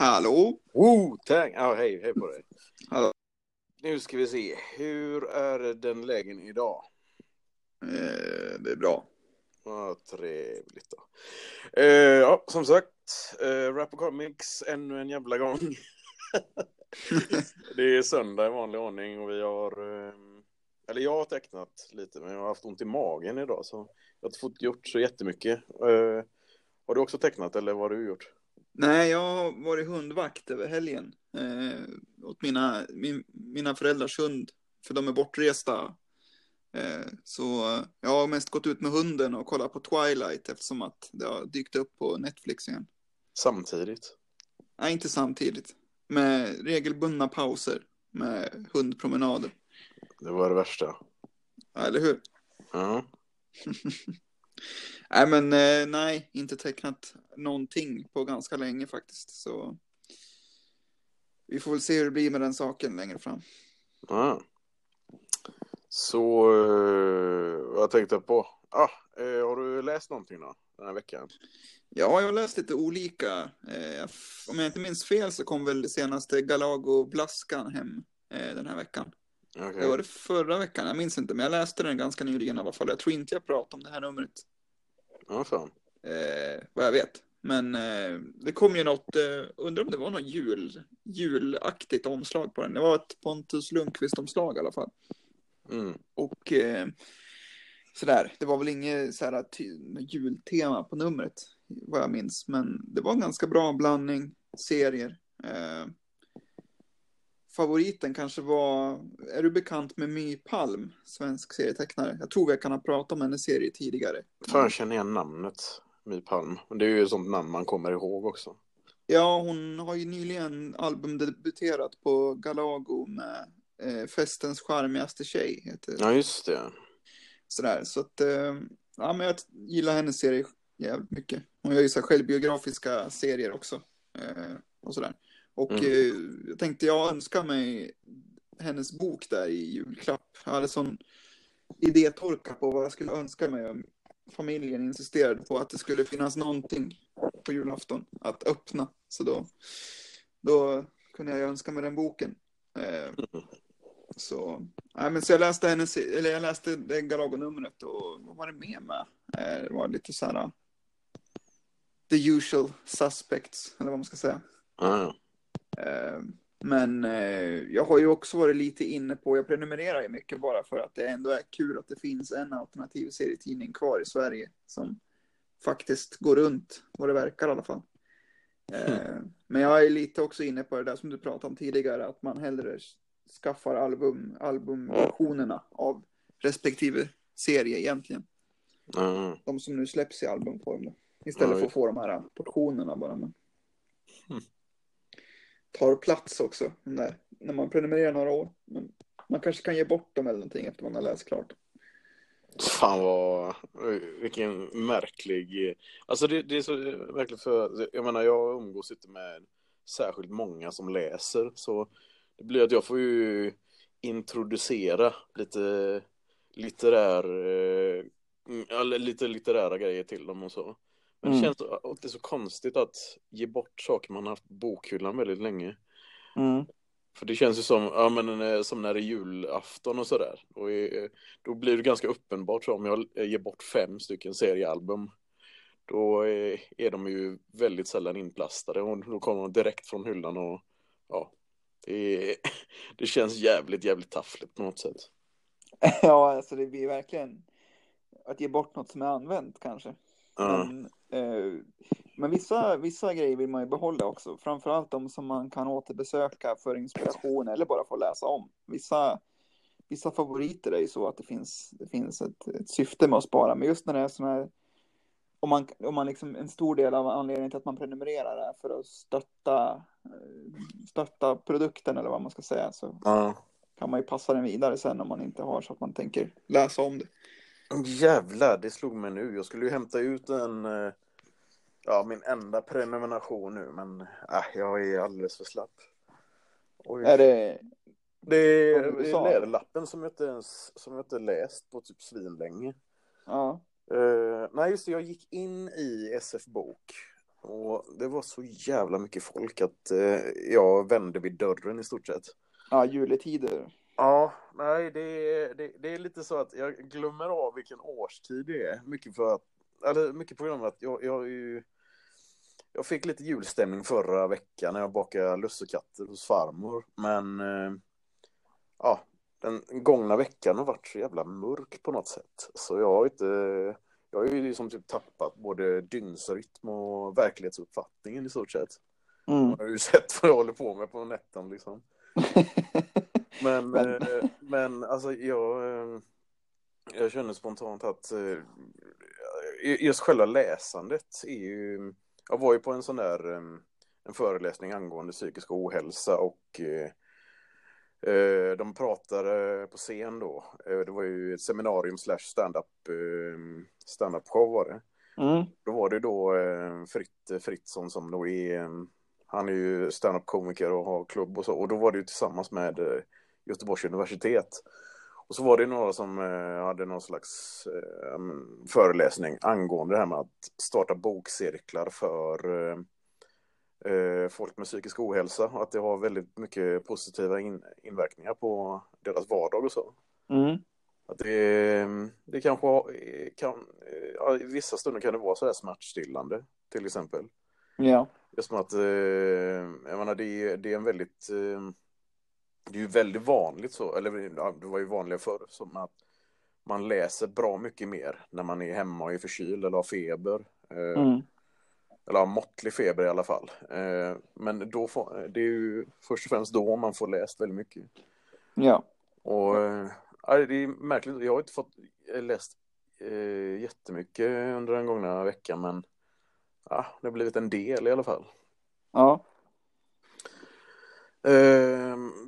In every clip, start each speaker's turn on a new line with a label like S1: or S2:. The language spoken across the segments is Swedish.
S1: Hallå?
S2: Oh, tack! Ja, hej, hej på dig.
S1: Hallå.
S2: Nu ska vi se, hur är den lägen idag?
S1: Eh, det är bra.
S2: Ja, trevligt då. Eh, ja, som sagt, eh, Rap Comics ännu en jävla gång. det är söndag i vanlig ordning och vi har, eh, eller jag har tecknat lite, men jag har haft ont i magen idag så jag har inte fått gjort så jättemycket. Eh, har du också tecknat eller vad har du gjort?
S1: Nej, jag har varit hundvakt över helgen. Eh, åt mina, min, mina föräldrars hund. För de är bortresta. Eh, så jag har mest gått ut med hunden och kollat på Twilight eftersom att det har dykt upp på Netflix igen.
S2: Samtidigt?
S1: Nej, inte samtidigt. Med regelbundna pauser med hundpromenader.
S2: Det var det värsta.
S1: Ja, eller hur?
S2: Ja.
S1: Nej, men eh, nej, inte tecknat någonting på ganska länge faktiskt. Så vi får väl se hur det blir med den saken längre fram.
S2: Ja. Så, eh, vad jag tänkte på. Ah, eh, har du läst någonting då, den här veckan?
S1: Ja, jag har läst lite olika. Om jag inte minns fel så kom väl det senaste Galago Blaskan hem den här veckan.
S2: Okay.
S1: Det var det förra veckan, jag minns inte, men jag läste den ganska nyligen i alla fall. Jag tror inte jag pratade om det här numret.
S2: Ja, fan.
S1: Eh, vad jag vet. Men eh, det kom ju något, eh, undrar om det var något jul, julaktigt omslag på den. Det var ett Pontus Lundqvist-omslag i alla fall.
S2: Mm.
S1: Och eh, sådär, det var väl inget så här, ty- jultema på numret, vad jag minns. Men det var en ganska bra blandning serier. Eh, favoriten kanske var, är du bekant med My Palm, svensk serietecknare? Jag tror vi kan ha pratat om hennes serie tidigare.
S2: Fan, jag känner igen namnet. My Palm. Det är ju ett sånt namn man kommer ihåg också.
S1: Ja, hon har ju nyligen albumdebuterat på Galago med eh, Festens charmigaste tjej. Heter
S2: Ja, just det.
S1: Sådär, så att, eh, ja men jag gillar hennes serie jävligt mycket. Hon gör ju så självbiografiska serier också. Eh, och sådär. Och
S2: Mm.
S1: eh, jag tänkte jag önskar mig hennes bok där i julklapp. Jag hade sån idétorka på vad jag skulle önska mig. om Familjen insisterade på att det skulle finnas någonting på julafton att öppna. Så då, då kunde jag önska mig den boken. Eh, så, nej, men så jag läste hennes, eller jag läste det Galago-numret och vad var det mer med? Eh, Det var lite så här the usual suspects, eller vad man ska säga.
S2: Ja,
S1: Eh, Men eh, jag har ju också varit lite inne på, jag prenumererar ju mycket bara för att det ändå är kul att det finns en alternativ serietidning kvar i Sverige som faktiskt går runt, vad det verkar i alla fall. Eh, Men jag är lite också inne på det där som du pratade om tidigare, att man hellre skaffar album, albumversionerna av respektive serie egentligen.
S2: ja.
S1: De som nu släpps i albumform. Istället
S2: Ja,
S1: för att få de här portionerna bara. Men... Tar plats också, när, när man prenumererar några år. Men man kanske kan ge bort dem eller någonting efter man har läst klart.
S2: Fan vad, vilken märklig, alltså det, det är så märkligt, för, jag menar jag umgås inte med särskilt många som läser så det blir att jag får ju introducera lite litterär, eh, mm, eller lite litterära grejer till dem och så. Men det
S1: Mm.
S2: känns att det är så konstigt att ge bort saker man har haft på bokhyllan väldigt länge. För det känns ju som, ja, men, eh, som när det är julafton och sådär. Eh, då blir det ganska uppenbart så om jag eh, ger bort fem stycken seriealbum. Då är de ju väldigt sällan inplastade och då kommer de direkt från hyllan och ja. Det, är, det känns jävligt, jävligt taffligt på något sätt.
S1: Ja, alltså det blir verkligen att ge bort något som är använt kanske.
S2: Ja,
S1: Men, eh, men vissa, vissa grejer vill man ju behålla också. Framförallt de som man kan återbesöka för inspiration eller bara få läsa om. Vissa, vissa favoriter är ju så att det finns, det finns ett, ett syfte med att spara. Men just när det är sådana här om man, om man liksom, en stor del av anledningen till att man prenumererar är för att stötta, eh, stötta produkten eller vad man ska säga så
S2: ja.
S1: kan man ju passa den vidare sen om man inte har så att man tänker läsa om det.
S2: Jävlar, det slog mig nu. Jag skulle ju hämta ut en, eh, ja, min enda prenumeration nu, men äh, jag är alldeles för slapp. Oj.
S1: Är det,
S2: Det är, det är läderlappen som jag inte ens som jag inte läst på typ svinlänge.
S1: ja,
S2: Uh, nej, just det, jag gick in i SF Bok Och det var så jävla mycket folk att eh, jag vände vid dörren i stort sett.
S1: Ja, juletider.
S2: Ja, nej, det det, det, är lite så att jag glömmer av vilken årstid det är. Mycket för att, eller mycket på grund av att jag, jag ju, jag fick lite julstämning förra veckan när jag bakade lussekatter hos farmor. Men eh, ja, den gångna veckan har varit så jävla mörk på något sätt. Så jag har inte, jag har ju liksom typ tappat både dygnsrytm och verklighetsuppfattningen i stort sett. Mm. Jag har ju sett vad jag håller på med på nätten liksom. men, men... Eh, men alltså jag, eh, jag känner spontant att eh, just själva läsandet är ju, jag var ju på en sån där en föreläsning angående psykisk ohälsa och de pratade på scen då. Det var ju ett seminarium slash stand-up stand show var det. Mm. Då var det då Fritt Fritzson som då är, han är ju stand-up komiker och har klubb och så. Och då var det ju tillsammans med Göteborgs universitet. Och så var det några som hade någon slags föreläsning angående det här med att starta bokcirklar för eh, folk med psykisk ohälsa och att det har väldigt mycket positiva in, inverkningar på deras vardag och så. Mm. Att det, det kanske kan, ja, i vissa stunder kan det vara så här smärtstillande till exempel.
S1: Ja.
S2: Just som att, eh, jag menar det, det är en väldigt, eh, det är ju väldigt vanligt så, eller det var ju vanligare förr, som att man läser bra mycket mer när man är hemma och är förkyld eller har feber. Eh, mm eller måttlig feber i alla fall. Eh, men då får, det är ju först och främst då man får läst väldigt mycket.
S1: Ja.
S2: Och eh, det är märkligt, jag har inte fått eh, läst jättemycket under den gångna veckan men ja, det har blivit en del i alla fall.
S1: Ja.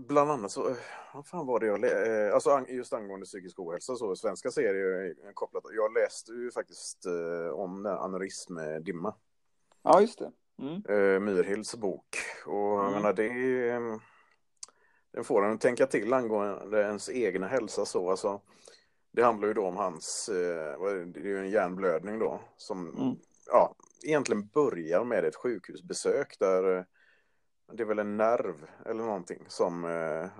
S2: Eh, bland annat så, vad fan var det jag läste, eh, alltså just angående psykisk ohälsa så, svenska serier kopplat, jag läste ju faktiskt eh, om aneurysmdimma.
S1: Ja, just det.
S2: Mm. Myrhilds bok. Och mm. jag menar, det är, Den får en att tänka till angående ens egna hälsa så. Alltså, det handlar ju då om hans, det är ju en hjärnblödning då, som mm. ja, egentligen börjar med ett sjukhusbesök där det är väl en nerv eller någonting som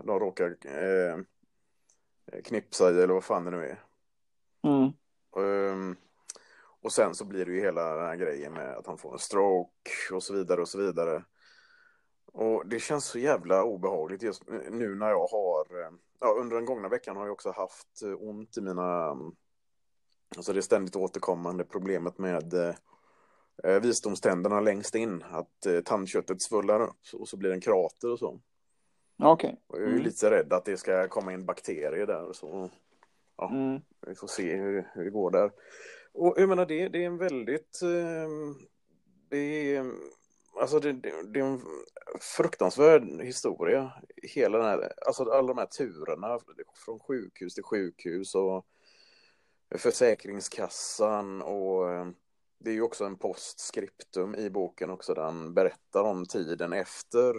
S2: de råkar knipsa i eller vad fan det nu är.
S1: Mm.
S2: Um, och sen så blir det ju hela den här grejen med att han får en stroke och så vidare och så vidare. Och det känns så jävla obehagligt just nu när jag har, ja, under den gångna veckan har jag också haft ont i mina, alltså det ständigt återkommande problemet med eh, visdomständerna längst in, att eh, tandköttet svullar upp och så blir det en krater och så.
S1: Okej. Okay.
S2: Och jag är mm. lite rädd att det ska komma in bakterier där och så. Ja, mm. vi får se hur, hur det går där. Och jag menar, det, det är en väldigt... Eh, det är, alltså det, det, det, är en fruktansvärd historia. Hela den här, alltså alla de här turerna från sjukhus till sjukhus och Försäkringskassan och eh, det är ju också en postskriptum i boken också där han berättar om tiden efter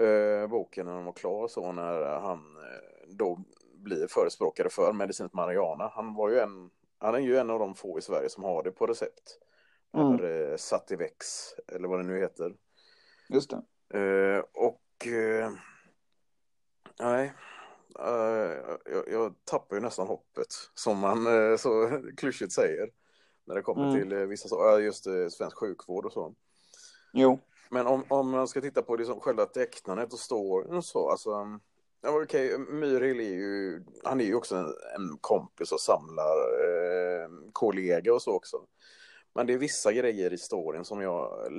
S2: eh, boken när den var klar så när han eh, då blir förespråkare för medicinet marijuana. Han var ju en han är ju en av de få i Sverige som har det på recept. Mm. Eller eh, Sativex, eller vad det nu heter.
S1: Just
S2: det. Eh, och... Eh, nej. Uh, jag, jag, tappar ju nästan hoppet, som man uh, så klyschigt säger. När det kommer mm. till uh, vissa saker, just uh, svensk sjukvård och så.
S1: Jo.
S2: Men om, om man ska titta på liksom själva tecknandet och storyn och så, alltså Ja, okej, okay. Myrhill är ju, han är ju också en, en kompis och samlar eh, kollega och så också. Men det är vissa grejer i storyn som jag,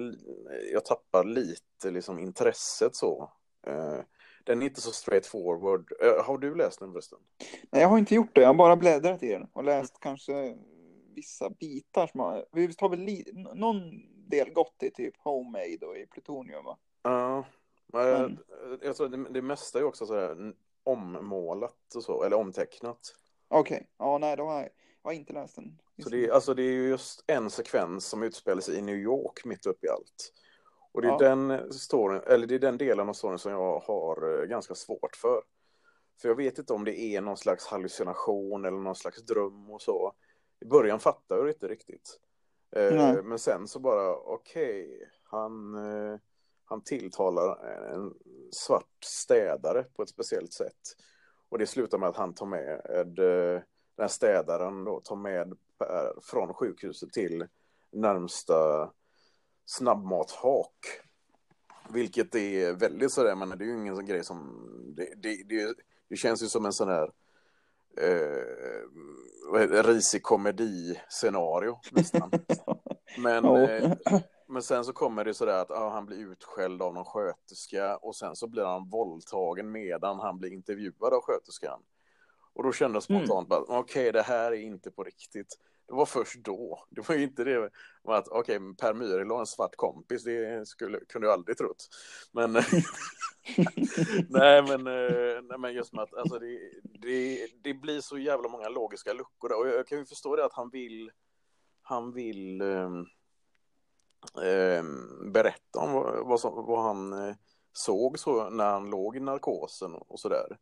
S2: jag tappar lite liksom intresset så. Eh, den är inte så straightforward. Eh, har du läst den förresten?
S1: Nej, jag har inte gjort det. Jag har bara bläddrat i den och läst kanske vissa bitar. Som har, vi tar väl li, någon del gott i typ Homemade och i Plutonium va?
S2: Ja, men jag tror det, det mesta är också sådär ommålat och så, eller omtecknat.
S1: Okej, okay. ja nej, då har jag, jag har inte läst den.
S2: Så det, är, alltså, det är ju just en sekvens som utspelar sig i New York mitt uppe i allt. Och det är, ja. den storyn, eller det är den delen av storyn som jag har eh, ganska svårt för. För jag vet inte om det är någon slags hallucination eller någon slags dröm och så. I början fattar jag inte riktigt. Eh, men sen så bara, okej, okay, han, eh, han tilltalar en svart städare på ett speciellt sätt. Och det slutar med att han tar med eh, den här städaren då, tar med Per från sjukhuset till närmsta snabbmathak. Vilket är väldigt sådär, men det är ju ingen sån grej som... Det, det, det, det känns ju som en sån här eh, risig komedi-scenario nästan. Men, eh, men sen så kommer det sådär att ah, han blir utskälld av någon sköterska och sen så blir han våldtagen medan han blir intervjuad av sköterskan. Och då kände jag mm. spontant mm. okej, okay, det här är inte på riktigt. Det var först då. Det var ju inte det att okej, okay, Per Myhril har en svart kompis, det skulle, kunde jag aldrig trott. Men nej, men, eh, nej, men just med att alltså, det, det, det blir så jävla många logiska luckor. Och jag kan ju förstå det att han vill, han vill um, um, berätta om vad, vad, som, vad han uh, såg så när han låg i narkosen och sådär.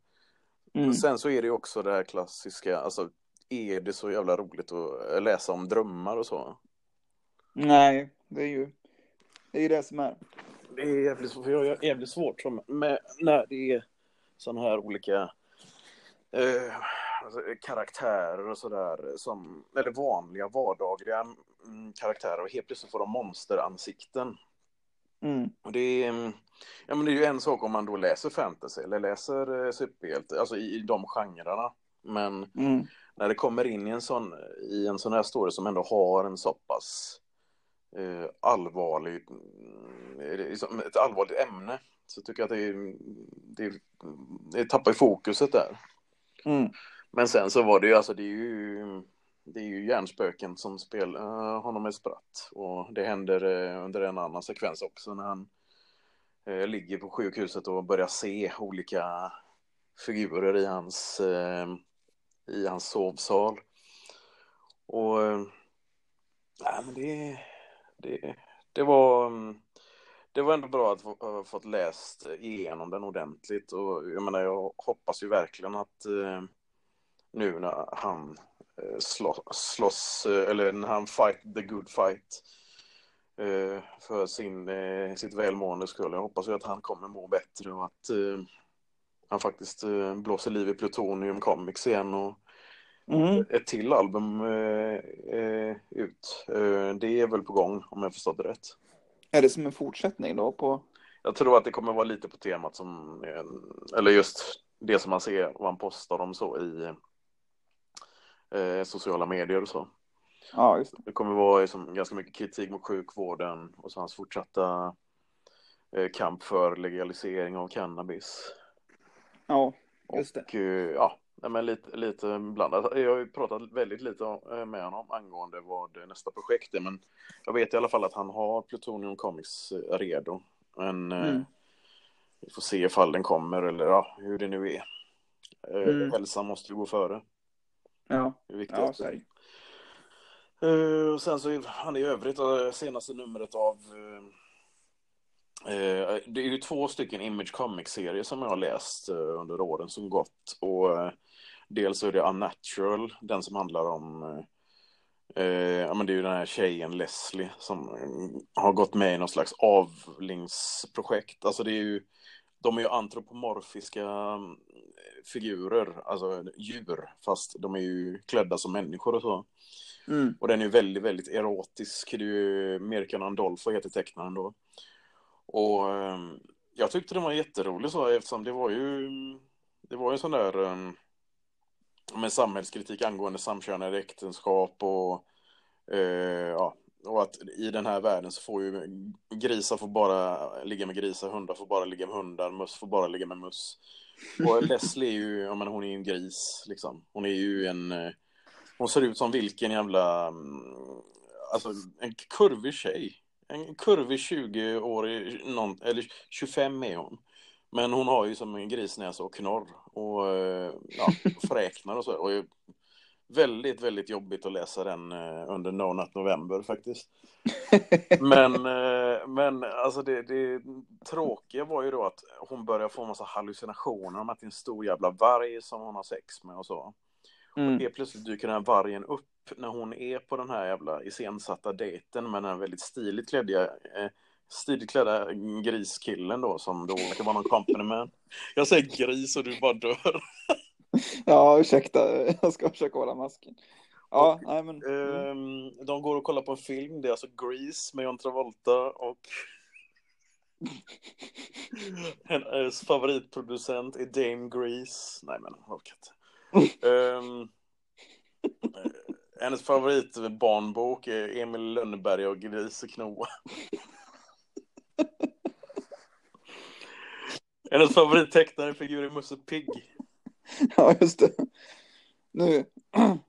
S2: Mm. Sen så är det också det här klassiska, alltså är det så jävla roligt att läsa om drömmar och så?
S1: Nej, det är ju det, är ju det som är.
S2: Det är jävligt, är jävligt svårt med, när det är sådana här olika eh, alltså, karaktärer och sådär, som, eller vanliga vardagliga mm, karaktärer och helt plötsligt får de monsteransikten. Mm. Och det, är, ja, men det är ju en sak om man då läser fantasy eller läser eh, superhjälte, alltså i, i de genrerna. Men mm när det kommer in i en sån, i en sån här story som ändå har en så pass allvarlig, eh, ett allvarligt ämne så tycker jag att det, det, det tappar fokuset där. Mm. Men sen så var det ju, alltså det är ju, det är ju hjärnspöken som spelar uh, honom ett spratt. Och det händer uh, under en annan sekvens också när han uh, ligger på sjukhuset och börjar se olika figurer i hans i hans sovsal. Och nej, men det, det, det var mm, det var ändå bra att ha fått läst igenom den ordentligt och jag menar jag hoppas ju verkligen att eh, nu när han eh, slåss, slåss eller när han fight the good fight eh, för sin, eh, sitt välmående skull. Jag hoppas ju att han kommer må bättre och att eh, han faktiskt eh, blåser liv i Plutonium Comics igen och mm. ett till album eh, eh, ut. Eh, det är väl på gång om jag förstått det rätt.
S1: Är det som en fortsättning då på?
S2: Jag tror att det kommer vara lite på temat som, eller just det som man ser vad han postar om så i eh, sociala medier och så.
S1: Ja, just det.
S2: det kommer vara liksom, ganska mycket kritik mot sjukvården och så hans fortsatta eh, kamp för legalisering av cannabis.
S1: Ja, just det.
S2: Och, eh, ja, men lite, lite blandat. Jag har ju pratat väldigt lite eh, med honom angående vad nästa projekt är, men jag vet i alla fall att han har Plutonium Comics eh, redo. Men mm. vi får se ifall den kommer eller ja, hur det nu är. Mm. Hälsan måste ju gå före.
S1: Ja,
S2: det är viktigt. Ja, uh, och sen så han i övrigt, senaste numret av Eh, det är ju två stycken Image Comics-serier som jag har läst eh, under åren som gått. Och eh, dels är det Unnatural, den som handlar om ja, men det är ju den här tjejen Leslie som har gått med i någon slags avlingsprojekt. Alltså det är ju, de är ju antropomorfiska figurer, alltså djur, fast de är ju klädda som människor och så. Mm. Och den är ju väldigt, väldigt erotisk. Det är ju Merkan Andolfo heter tecknaren då. Och ehm, jag tyckte den var jätterolig så eftersom det var ju det var ju sån där med samhällskritik angående samkönade äktenskap och eh, ja, och att i den här världen så får ju grisar får bara ligga med grisar, hundar får bara ligga med hundar, möss får bara ligga med möss. Och Leslie är ju, ja men hon är ju en gris liksom. Hon är ju en, eh, hon ser ut som vilken jävla, mm, alltså en kurvig tjej. En kurvig 20-årig, eller 25 är hon. Men hon har ju som en grisnäsa och knorr och eh, ja, fräknar och så. Och väldigt, väldigt jobbigt att läsa den eh, under No Nut November faktiskt. Men, eh, men alltså det, det tråkiga var ju då att hon börjar få en massa hallucinationer om att det är en stor jävla varg som hon har sex med och så. Mm. Och helt plötsligt dyker den här vargen upp när hon är på den här jävla iscensatta dejten med den här väldigt stiligt klädda, eh, stiligt klädda griskillen då som då verkar vara någon company man. Jag säger gris och du bara dör.
S1: ja, ursäkta, jag ska försöka hålla masken. Ja, och, nej men.
S2: Um, de går och kollar på en film, det är alltså Grease med John Travolta och hennes favoritproducent är Dame Grease. Nej men, orkar inte. um, hennes favoritbarnbok är Emil Lönneberg och Griseknoa. Hennes favorittecknarfigur är Musse Pigg.
S1: Ja, just det. Nu.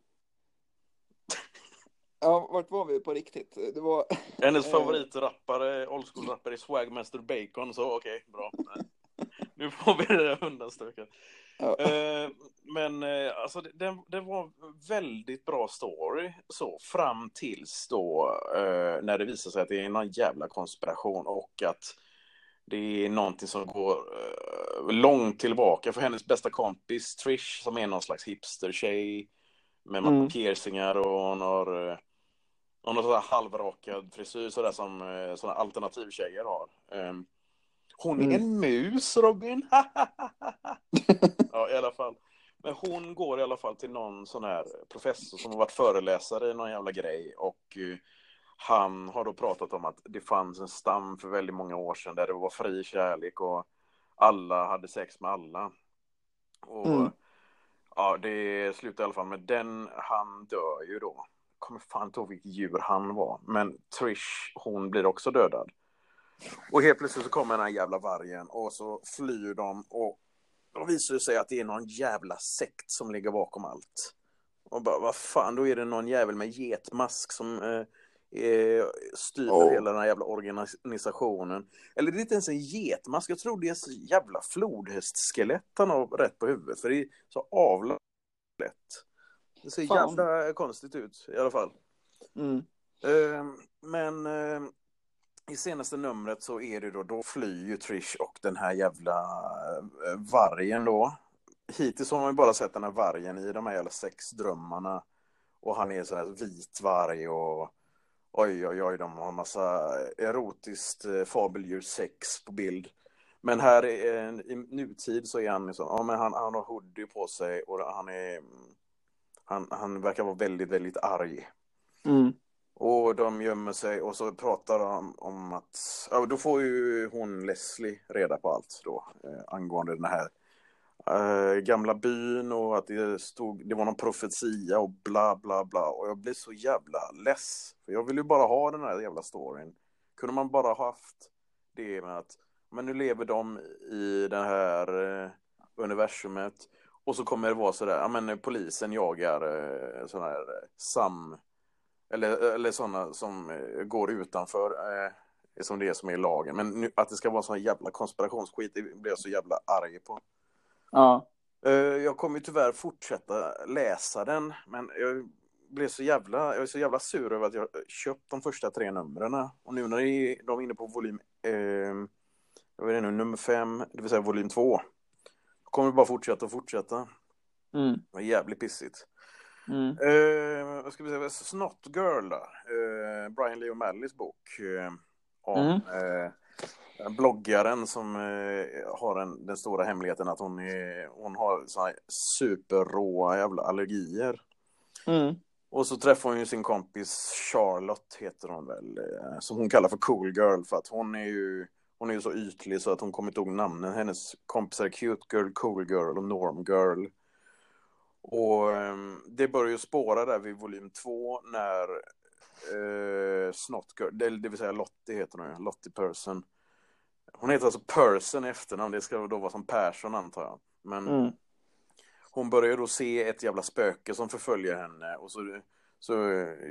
S1: Ja, vart var vi på riktigt? Det var...
S2: Hennes favoritrappare, old school-rappare, är Swagmaster Bacon, så okej, okay, bra. Nu får vi det undanstökat. Ja. Eh, men eh, alltså det, det, var väldigt bra story så fram tills då eh, när det visar sig att det är någon jävla konspiration och att det är någonting som går långt tillbaka för hennes bästa kompis Trish som är någon slags hipster-tjej med mm. piercingar och hon har hon har sån halvrakad frisyr sådär som sådana alternativtjejer har. Ehm, hon är mm. en mus, Robin. ja, i alla fall. Men hon går i alla fall till någon sån här professor som har varit föreläsare i någon jävla grej och uh, han har då pratat om att det fanns en stam för väldigt många år sedan där det var fri kärlek och alla hade sex med alla. Och mm. ja, det slutar i alla fall med den, han dör ju då. Jag kommer fan inte ihåg vilket djur han var, men Trish, hon blir också dödad. Och helt plötsligt så kommer den här jävla vargen och så flyr de och då visar det sig att det är någon jävla sekt som ligger bakom allt. Och bara, vad fan, då är det någon jävel med getmask som eh, styr oh. hela den här jävla organisationen. Eller det är inte ens en getmask, jag tror det är så jävla flodhästskelett han har rätt på huvudet. För det är så avlat. Det ser fan. jävla konstigt ut i alla fall. Mm. Eh, men eh, i senaste numret så är det då, då flyr ju Trish och den här jävla eh, vargen då. Hittills har man ju bara sett den här vargen i de här jävla sexdrömmarna. Och han är så här vit varg och oj oj oj, de har en massa erotiskt eh, fabeldjur sex på bild. Men här är, eh, i nutid så är han liksom, ja men han, han har hoodie på sig och han är, mm, han, han verkar vara väldigt, väldigt arg. Mm. Och de gömmer sig och så pratar de om att, ja då får ju hon Leslie reda på allt då eh, angående den här eh, gamla byn och att det stod, det var någon profetia och bla bla bla och jag blir så jävla less. För jag vill ju bara ha den här jävla storyn. Kunde man bara haft det med att, men nu lever de i det här eh, universumet och så kommer det vara sådär, ja men polisen jagar eh, sådana här eh, sam eller, eller sådana som eh, går utanför, eh, som det är som är i lagen. Men nu, att det ska vara sån jävla konspirationsskit, det blir jag så jävla arg på. Ja. Eh, jag kommer ju tyvärr fortsätta läsa den, men jag blev så jävla, jag är så jävla sur över att jag köpt de första tre numren. Och nu när de är inne på volym, eh, jag vet inte, nummer fem, det vill säga volym två. Kommer bara fortsätta och fortsätta. Mm. Det var jävligt pissigt. Mm. Eh, vad ska vi säga, Snot Girl. Eh, Brian Lee O'Malley's bok. Eh, om mm. eh, bloggaren som eh, har en, den stora hemligheten att hon, är, hon har såna superråa jävla allergier. Mm. Och så träffar hon ju sin kompis Charlotte, heter hon väl, eh, som hon kallar för Cool Girl för att hon är ju hon är ju så ytlig så att hon kommer inte ihåg namnen. Hennes kompisar är Cute Girl, Cool Girl och Norm Girl. Och um, det börjar ju spåra där vid volym två när uh, Snotgirl, det, det vill säga Lottie heter hon Lottie Person. Hon heter alltså Person i efternamn, det ska då vara som Persson antar jag. Men mm. hon börjar ju då se ett jävla spöke som förföljer henne och så, så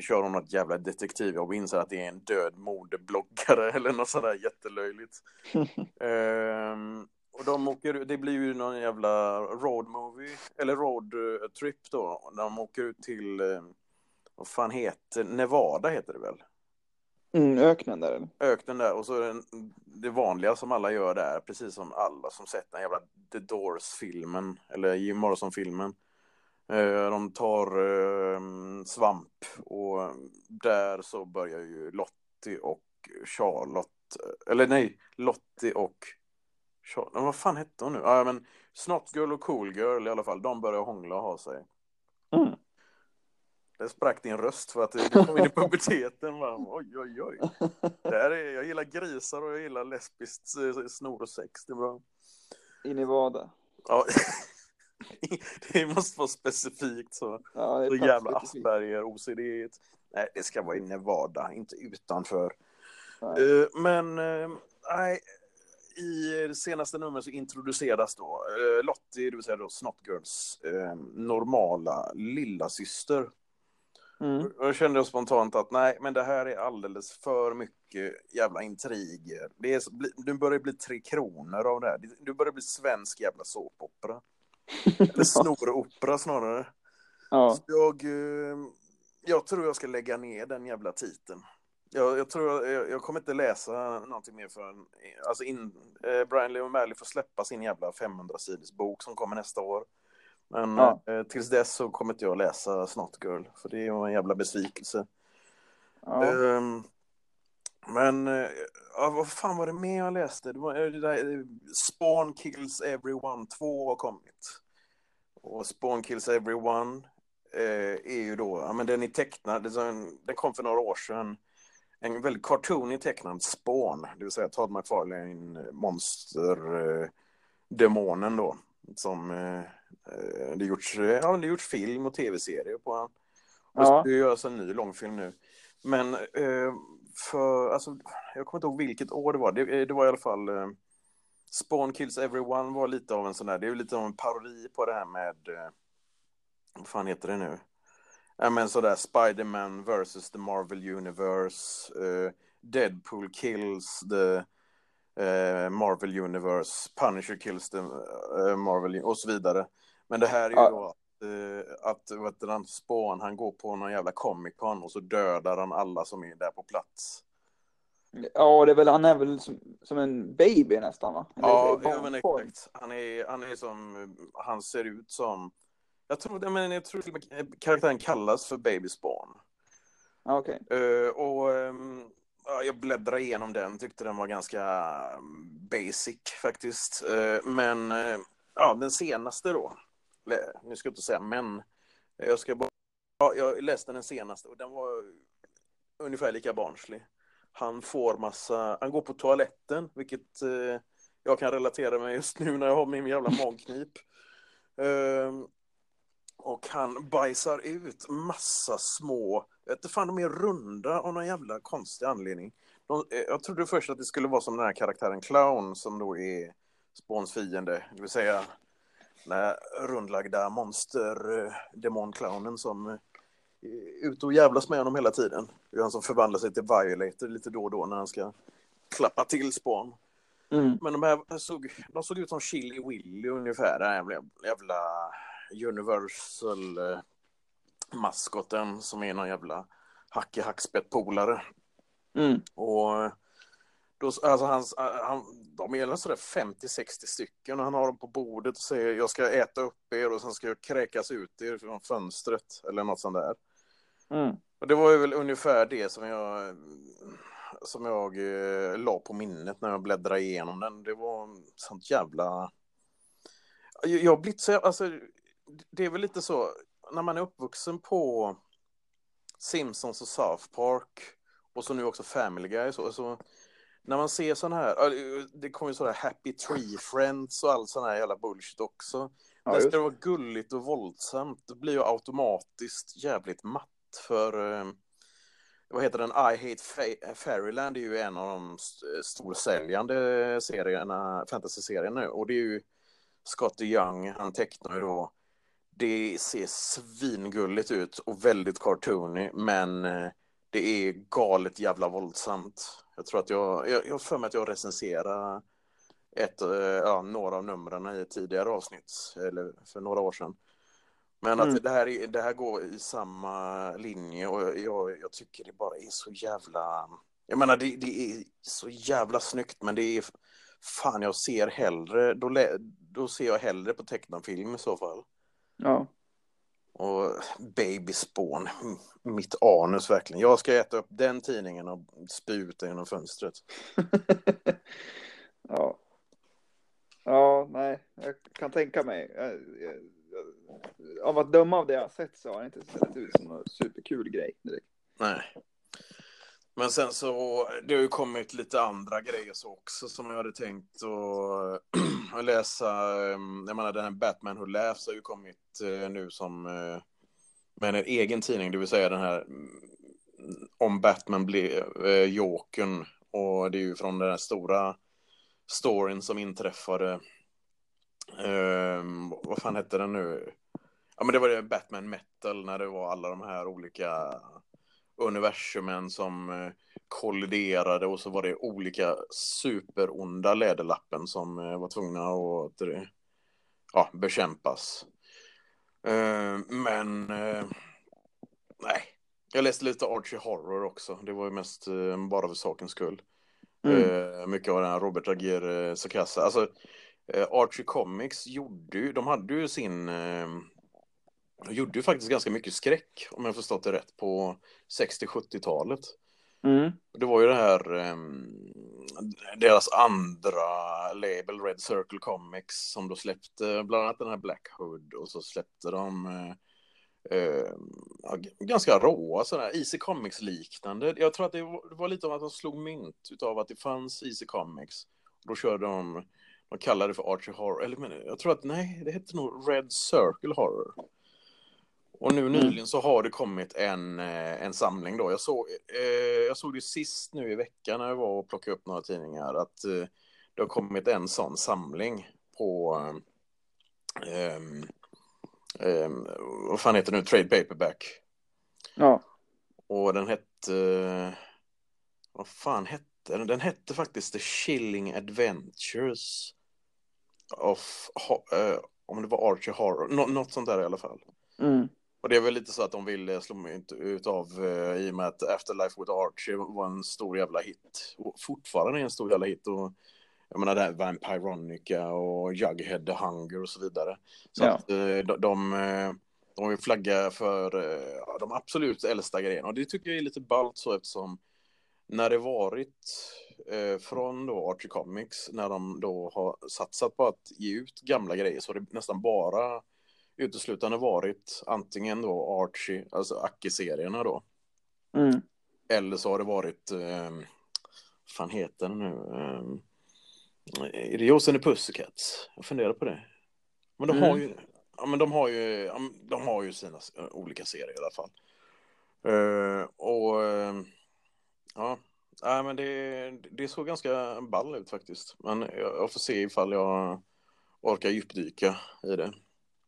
S2: kör hon något jävla detektiv och inser att det är en död modebloggare eller något sådär jättelöjligt. um, Och de åker, det blir ju någon jävla road movie, eller road eh, trip då. De åker ut till, eh, vad fan heter Nevada heter det väl?
S1: Mm, öknen där.
S2: Öknen där och så det, det vanliga som alla gör där, precis som alla som sett den jävla The Doors-filmen, eller Jim Morrison-filmen. Eh, de tar svamp och där så börjar ju Lottie och Charlotte, eller nej, Lottie och Charlotte, vad fan hette hon nu? Ja, men Snot Girl och Cool Girl i alla fall, de börjar hångla och ha sig.
S1: Mm.
S2: Det sprack din röst för att du kom in i puberteten. Va? Oj, oj, oj. Det här är, jag gillar grisar och jag gillar lesbiskt snor och sex. Det är bra.
S1: I Nevada.
S2: Ja. det måste vara specifikt så.
S1: Ja, det är
S2: så jävla. Asperger, OCD. Nej, det ska vara i Nevada, inte utanför.
S1: Nej.
S2: Eh, men eh, nej, i det senaste numret så introduceras då uh, Lottie, det vill säga då Snotgirls uh, normala lilla syster.
S1: Mm.
S2: Och Jag kände spontant att nej, men det här är alldeles för mycket jävla intriger. Det är, du börjar bli tre kronor av det här. Du börjar bli svensk jävla såpopera. Eller snoropera snarare.
S1: Ja.
S2: Jag, eh, jag tror jag ska lägga ner den jävla titeln. Jag, jag tror jag, jag kommer inte läsa någonting mer förrän alltså in, eh, Brian Lee O'Malley får släppa sin jävla 500-siders bok som kommer nästa år. Men
S1: Ja.
S2: eh, tills dess så kommer inte jag läsa Snot Girl, för det är en jävla besvikelse.
S1: Ja.
S2: Ehm, men ja, vad fan var det mer jag läste? Det var, eh, det där, eh, Spawn Kills Everyone 2 har kommit. Och Spawn Kills Everyone eh, är ju då, ja men den är tecknad, den kom för några år sedan. En väldigt cartoonig tecknad Spawn, det vill säga Todd McFarlane, eh, demonen då. Som eh, eh, det gjorts, eh, ja, det gjorts film och tv-serier på han. Och
S1: Ja.
S2: det görs en ny långfilm nu. Men eh, för, alltså, jag kommer inte ihåg vilket år det var. Det, eh, det var i alla fall eh, Spawn Kills Everyone var lite av en sån där, det är ju lite av en parodi på det här med, eh, vad fan heter det nu? Ja men sådär Spider-Man versus the Marvel Universe, eh, Deadpool kills the eh, Marvel Universe, Punisher kills the eh, Marvel och så vidare. Men det här är ju
S1: Ja.
S2: då att, eh, att han, Spawn, han går på någon jävla Comic Con och så dödar han alla som är där på plats.
S1: ja, det är väl, han är väl som, som en baby nästan va? Eller
S2: Ja, ja men exakt. Han är, han är som, han ser ut som, jag tror, jag men jag tror till och med karaktären kallas för Baby Spawn.
S1: Ja, okej.
S2: Eh, och ehm, ja, jag bläddrade igenom den, tyckte den var ganska mm, basic faktiskt. Eh, men eh, ja, den senaste då, nu ska jag inte säga men, jag ska bara, ja, jag läste den senaste och den var ungefär lika barnslig. Han får massa, han går på toaletten, vilket eh, jag kan relatera med just nu när jag har min jävla magknip. Och han bajsar ut massa små, jag vet fan de är runda av någon jävla konstig anledning. De, eh, jag trodde först att det skulle vara som den här karaktären Clown som då är Spawns fiende, det vill säga den här rundlagda monster eh, demonclownen som eh, är ute och jävlas med honom hela tiden. Det är han som förvandlar sig till Violator lite då och då när han ska klappa till Spawn.
S1: Mm.
S2: Men de här såg, de såg ut som Chili Willy ungefär, den jävla, jävla Universal eh, som är någon jävla hacke hackspett polare.
S1: Mm.
S2: Och då, alltså hans, han, de är sådär 50-60 stycken och han har dem på bordet och säger jag ska äta upp er och sen ska jag kräkas ut er från fönstret eller något sånt där.
S1: Mm.
S2: Och det var ju väl ungefär det som jag som jag eh, la på minnet när jag bläddrade igenom den. Det var sånt jävla... Jag, jag har blivit så... Alltså, det är väl lite så, när man är uppvuxen på Simpsons och South Park och så nu också Family Guy så, så när man ser sån här, det kommer ju sådär Happy Tree Friends och all sån här jävla bullshit också.
S1: Ja,
S2: det
S1: just.
S2: ska vara gulligt och våldsamt. Det blir ju automatiskt jävligt matt för eh, vad heter den? I Hate Fa- Fairyland är ju en av de st- storsäljande serierna, fantasy-serierna nu. Och det är ju Scotty Young, han tecknar ju då. Det ser svingulligt ut och väldigt cartoony, men eh, det är galet jävla våldsamt. Jag tror att jag, jag, jag för mig att jag recenserar ett, eh, ja, några av numren i ett tidigare avsnitt, eller för några år sedan. Men att
S1: Mm.
S2: det, här är, det här går i samma linje och jag, jag tycker det bara är så jävla... Jag menar det, det är så jävla snyggt men det är... Fan jag ser hellre, då, då ser jag hellre på tecknad film i så fall.
S1: Ja.
S2: Och Baby Spawn, mitt anus verkligen. Jag ska äta upp den tidningen och spy ut den genom fönstret.
S1: ja. Ja, nej, jag kan tänka mig. Av att döma av det jag har sett så har det inte sett ut som någon superkul grej direkt.
S2: Nej. Men sen så, det har ju kommit lite andra grejer så också som jag hade tänkt att läsa. Ehm, jag menar den här Batman Who Laughs har ju kommit eh, nu som eh, med en egen tidning, det vill säga den här mm, om Batman blev eh, Jokern. Och det är ju från den här stora storyn som inträffade. Eh, vad fan hette den nu? Ja men det var det Batman Metal när det var alla de här olika universumen som eh, kolliderade och så var det olika superonda läderlappen som eh, var tvungna att ja, bekämpas. Eh, men nej, jag läste lite Archie Horror också. Det var ju mest bara för sakens skull. Mm. Mycket av den här Robert Aguirre Sacasa. Alltså, Archie Comics gjorde ju, de hade ju sin de gjorde ju faktiskt ganska mycket skräck, om jag förstått det rätt, på 60-70-talet. Mm. Det var ju det här, um, deras andra label, Red Circle Comics, som då släppte bland annat den här Black Hood och så släppte de uh, uh, ganska råa sådär, Easy Comics-liknande. Jag tror att det var, det var, lite om att de slog mynt utav att det fanns Easy Comics. Då körde de, de kallade det för Archie Horror, eller men, jag tror att nej, det hette nog Red Circle Horror. Och nu mm. nyligen så har det kommit en, eh, en samling då. Jag såg, eh, jag såg det sist nu i veckan när jag var och plockade upp några tidningar att eh, det har kommit en sån samling på eh, eh, vad fan heter det nu, Trade Paperback.
S1: Ja.
S2: Och den hette, vad fan hette den? Den hette faktiskt The Chilling Adventures of, uh, om det var Archie Horror, Nå något sånt där i alla fall.
S1: Mm.
S2: Och det är väl lite så att de vill slå mynt utav uh, i och med att Afterlife with Archie var en stor jävla hit. Och fortfarande är en stor jävla hit. Och jag menar det här Vampironica och Jughead the Hunger och så vidare. Så ja. att uh, de, de, eh, de vill flagga för uh, de absolut äldsta grejerna. Och det tycker jag är lite ballt så eftersom när det varit eh, från då Archie Comics, när de då har satsat på att ge ut gamla grejer så har det nästan bara uteslutande varit antingen då Archie, alltså Aki-serierna då.
S1: Mm.
S2: Eller så har det varit, eh, fan heter den nu? Eh, är det Josef och Pussycats? Jag funderar på det. Men de mm. har ju, ja men de har ju, de har ju sina olika serier i alla fall. Uh, och uh, ja, nej men det, det såg ganska ball ut faktiskt. Men jag, jag får se ifall jag orkar djupdyka i det.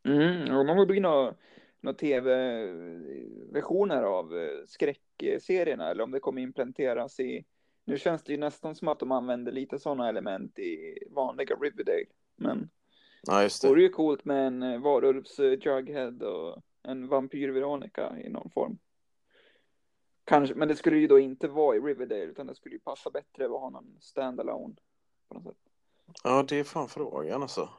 S1: Mm, och de blir några, några tv-versioner av eh, skräckserierna eller om det kommer implementeras i nu känns det ju nästan som att de använder lite sådana element i vanliga Riverdale. Men
S2: ja, just det.
S1: vore ju coolt med en eh, varulvs eh, Jughead och en vampyr Veronica i någon form. Kanske, men det skulle ju då inte vara i Riverdale utan det skulle ju passa bättre att ha någon standalone på något sätt.
S2: Ja, det är fan frågan alltså.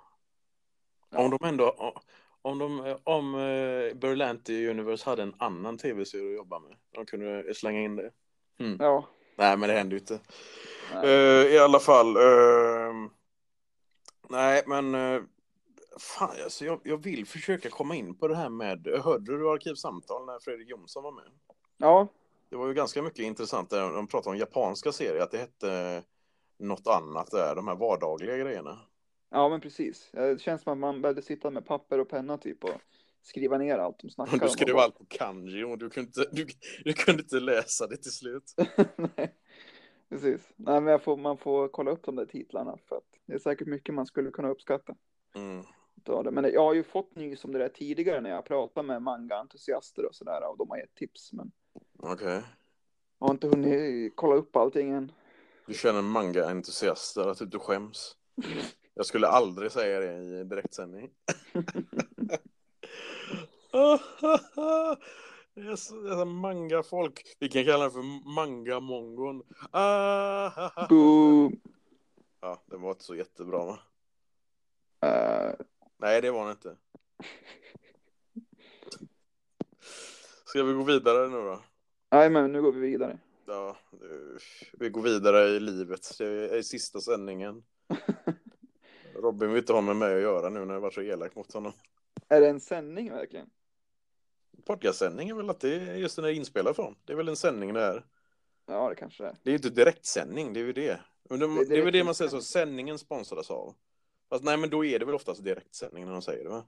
S2: Ja. Om de ändå, om, de, om uh, Berlanti Universe hade en annan tv-serie att jobba med, de kunde slänga in det.
S1: Mm. Ja.
S2: Nej, men det händer ju inte. Uh, I alla fall. Uh, nej, men uh, fan, alltså, jag, jag vill försöka komma in på det här med, hörde du Arkivsamtal när Fredrik Jonsson var med?
S1: Ja.
S2: Det var ju ganska mycket intressant där de pratade om japanska serier, att det hette något annat där, de här vardagliga grejerna.
S1: Ja, men precis. Det känns som att man behövde sitta med papper och penna typ och skriva ner allt de snackade
S2: om. Du skrev allt på kanji och du kunde inte, du, du kunde inte läsa det till slut.
S1: Nej, precis. Nej, men får, man får kolla upp de där titlarna för att det är säkert mycket man skulle kunna uppskatta.
S2: Mm.
S1: Men jag har ju fått nys om det där tidigare när jag pratat med manga-entusiaster och sådär och de har gett tips. Men
S2: okej. Okay.
S1: Jag har inte hunnit kolla upp allting än.
S2: Du känner manga-entusiaster, att du skäms? Jag skulle aldrig säga det i direktsändning. Det är så, det är så manga-folk. Vi kan kalla det för manga-mongon. Ja, det var inte så jättebra va?
S1: Uh...
S2: Nej, det var det inte. Ska vi gå vidare nu då?
S1: Nej, men nu går vi vidare.
S2: Ja, vi går vidare i livet. Det är sista sändningen. Robin vill inte ha med mig att göra nu när jag var så elak mot honom.
S1: Är det en sändning verkligen?
S2: Podcastsändning är väl att det är just det är inspelat från. Det är väl en sändning det är.
S1: Ja, det kanske är.
S2: Det är ju inte direktsändning, det är ju det. det, det, det är väl det man säger så, sändningen sponsras av. Fast nej, men då är det väl oftast direktsändning när de säger det va?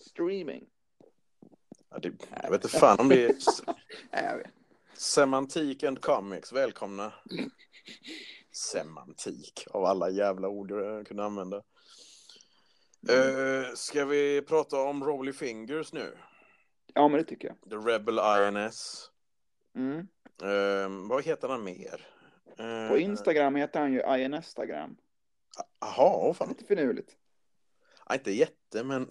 S1: Streaming.
S2: Ja, det, jag vet inte fan om det är...
S1: Nej, jag vet.
S2: Semantik and comics, välkomna. Semantik, av alla jävla ord jag kunde använda. Uh, ska vi prata om Rolly Fingers nu?
S1: Ja, men det tycker jag.
S2: The Rebel INS.
S1: Mm.
S2: Uh, vad heter han mer?
S1: Uh, På Instagram heter han ju INStagram.
S2: Jaha, fan.
S1: Lite finurligt.
S2: Ja, inte jätte, men...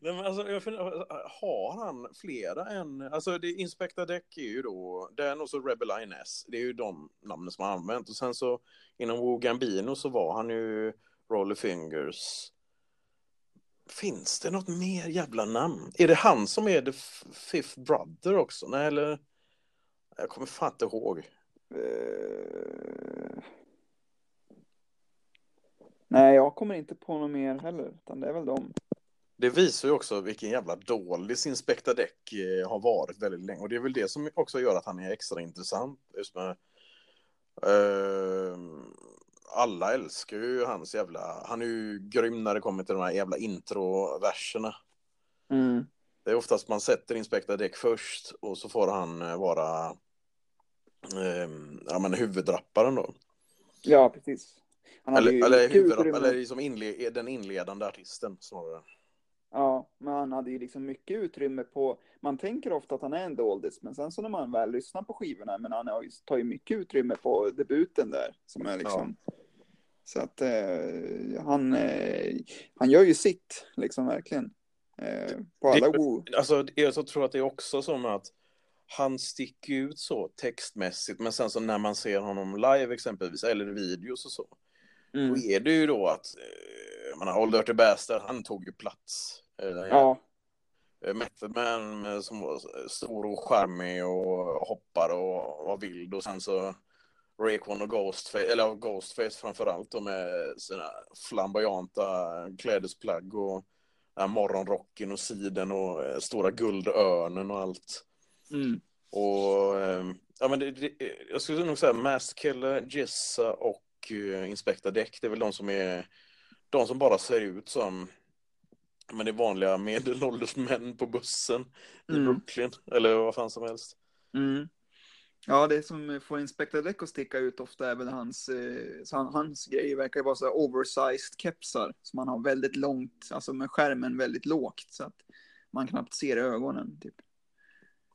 S2: Nej, men alltså, jag funderar, har han flera än... Alltså, det, Inspector Deck är ju då... Den och så Rebel INS. Det är ju de namnen som han använt. Och sen så inom Wu Gambino så var han ju Roller Fingers. Finns det något mer jävla namn? Är det han som är The Fifth Brother också? Nej, eller? Jag kommer fan inte ihåg. Uh...
S1: Nej, jag kommer inte på något mer heller, utan det är väl de.
S2: Det visar ju också vilken jävla dålig sin Deck eh, har varit väldigt länge. Och det är väl det som också gör att han är extra intressant. Just med, uh, alla älskar ju hans jävla... Han är ju grym när det kommer till de här jävla introverserna.
S1: Mm.
S2: Det är oftast man sätter Inspector Deck först och så får han eh, vara uh, ja, men huvuddrapparen då.
S1: Ja, precis.
S2: Eller eller, huvuddrapp, eller liksom inle den inledande artisten snarare.
S1: Ja, men han hade ju liksom mycket utrymme på, man tänker ofta att han är en doldis, men sen så när man väl lyssnar på skivorna, men han tar ju mycket utrymme på debuten där, som är liksom, ja. Så att eh, han, eh, han gör ju sitt, liksom verkligen, eh, på alla
S2: det, Alltså, jag tror att det är också som att han sticker ut så textmässigt, men sen så när man ser honom live exempelvis, eller videos och så, mm. då är det ju då att, eh, jag menar, Old Dirty Bastard, han tog ju plats
S1: Ja.
S2: Eh, Method Man som var stor och charmig och hoppar och var vild och sen så Rayquan och Ghostface, eller Ghostface framförallt då med sina flamboyanta klädesplagg och morgonrocken och siden och eh, stora guldörnen och allt.
S1: Mm.
S2: Och ehm, ja men det, det, jag skulle nog säga Mask Killer, Jessa och uh, Inspector Deck, det är väl de som är de som bara ser ut som men det är vanliga medelålders män på bussen i mm. Brooklyn, eller vad fan som helst.
S1: Mm. Ja, det som får Inspector Deck att sticka ut ofta är väl hans, eh, så han, hans grej verkar vara så oversized kepsar som han har väldigt långt, alltså med skärmen väldigt lågt så att man knappt ser ögonen. Typ.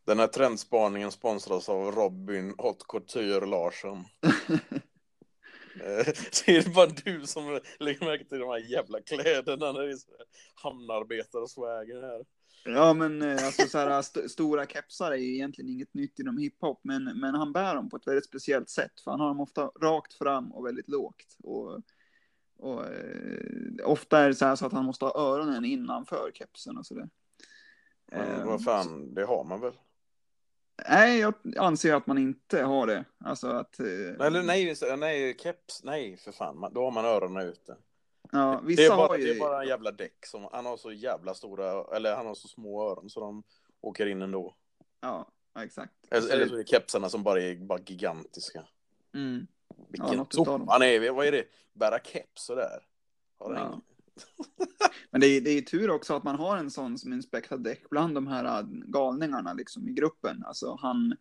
S2: Den här trendspaningen sponsras av Robin Hot Couture Larsson. Så är det bara du som lägger märke till de här jävla kläderna när det är hamnarbetarsvägen här.
S1: Ja, men eh, alltså så här, st stora kepsar är ju egentligen inget nytt inom hiphop, men, men han bär dem på ett väldigt speciellt sätt, för han har dem ofta rakt fram och väldigt lågt. Och, och eh, ofta är det så, här så att han måste ha öronen innanför kepsen och sådär.
S2: Men vad fan, det har man väl?
S1: Nej, jag anser att man inte har det. Alltså att...
S2: Eller nej, nej, keps, nej för fan, då har man öronen ute.
S1: Ja, vissa
S2: det, är bara,
S1: har ju...
S2: det är bara en jävla däck som, han har så jävla stora, eller han har så små öron så de åker in ändå.
S1: Ja, exakt.
S2: Eller, eller så är det kepsarna som bara är bara gigantiska.
S1: Mm.
S2: Vilken ja, han är, vad är det? Bära keps sådär. Har ja.
S1: Men det är, det är tur också att man har en sån som Inspector Deck bland de här äh, galningarna liksom i gruppen. Alltså han,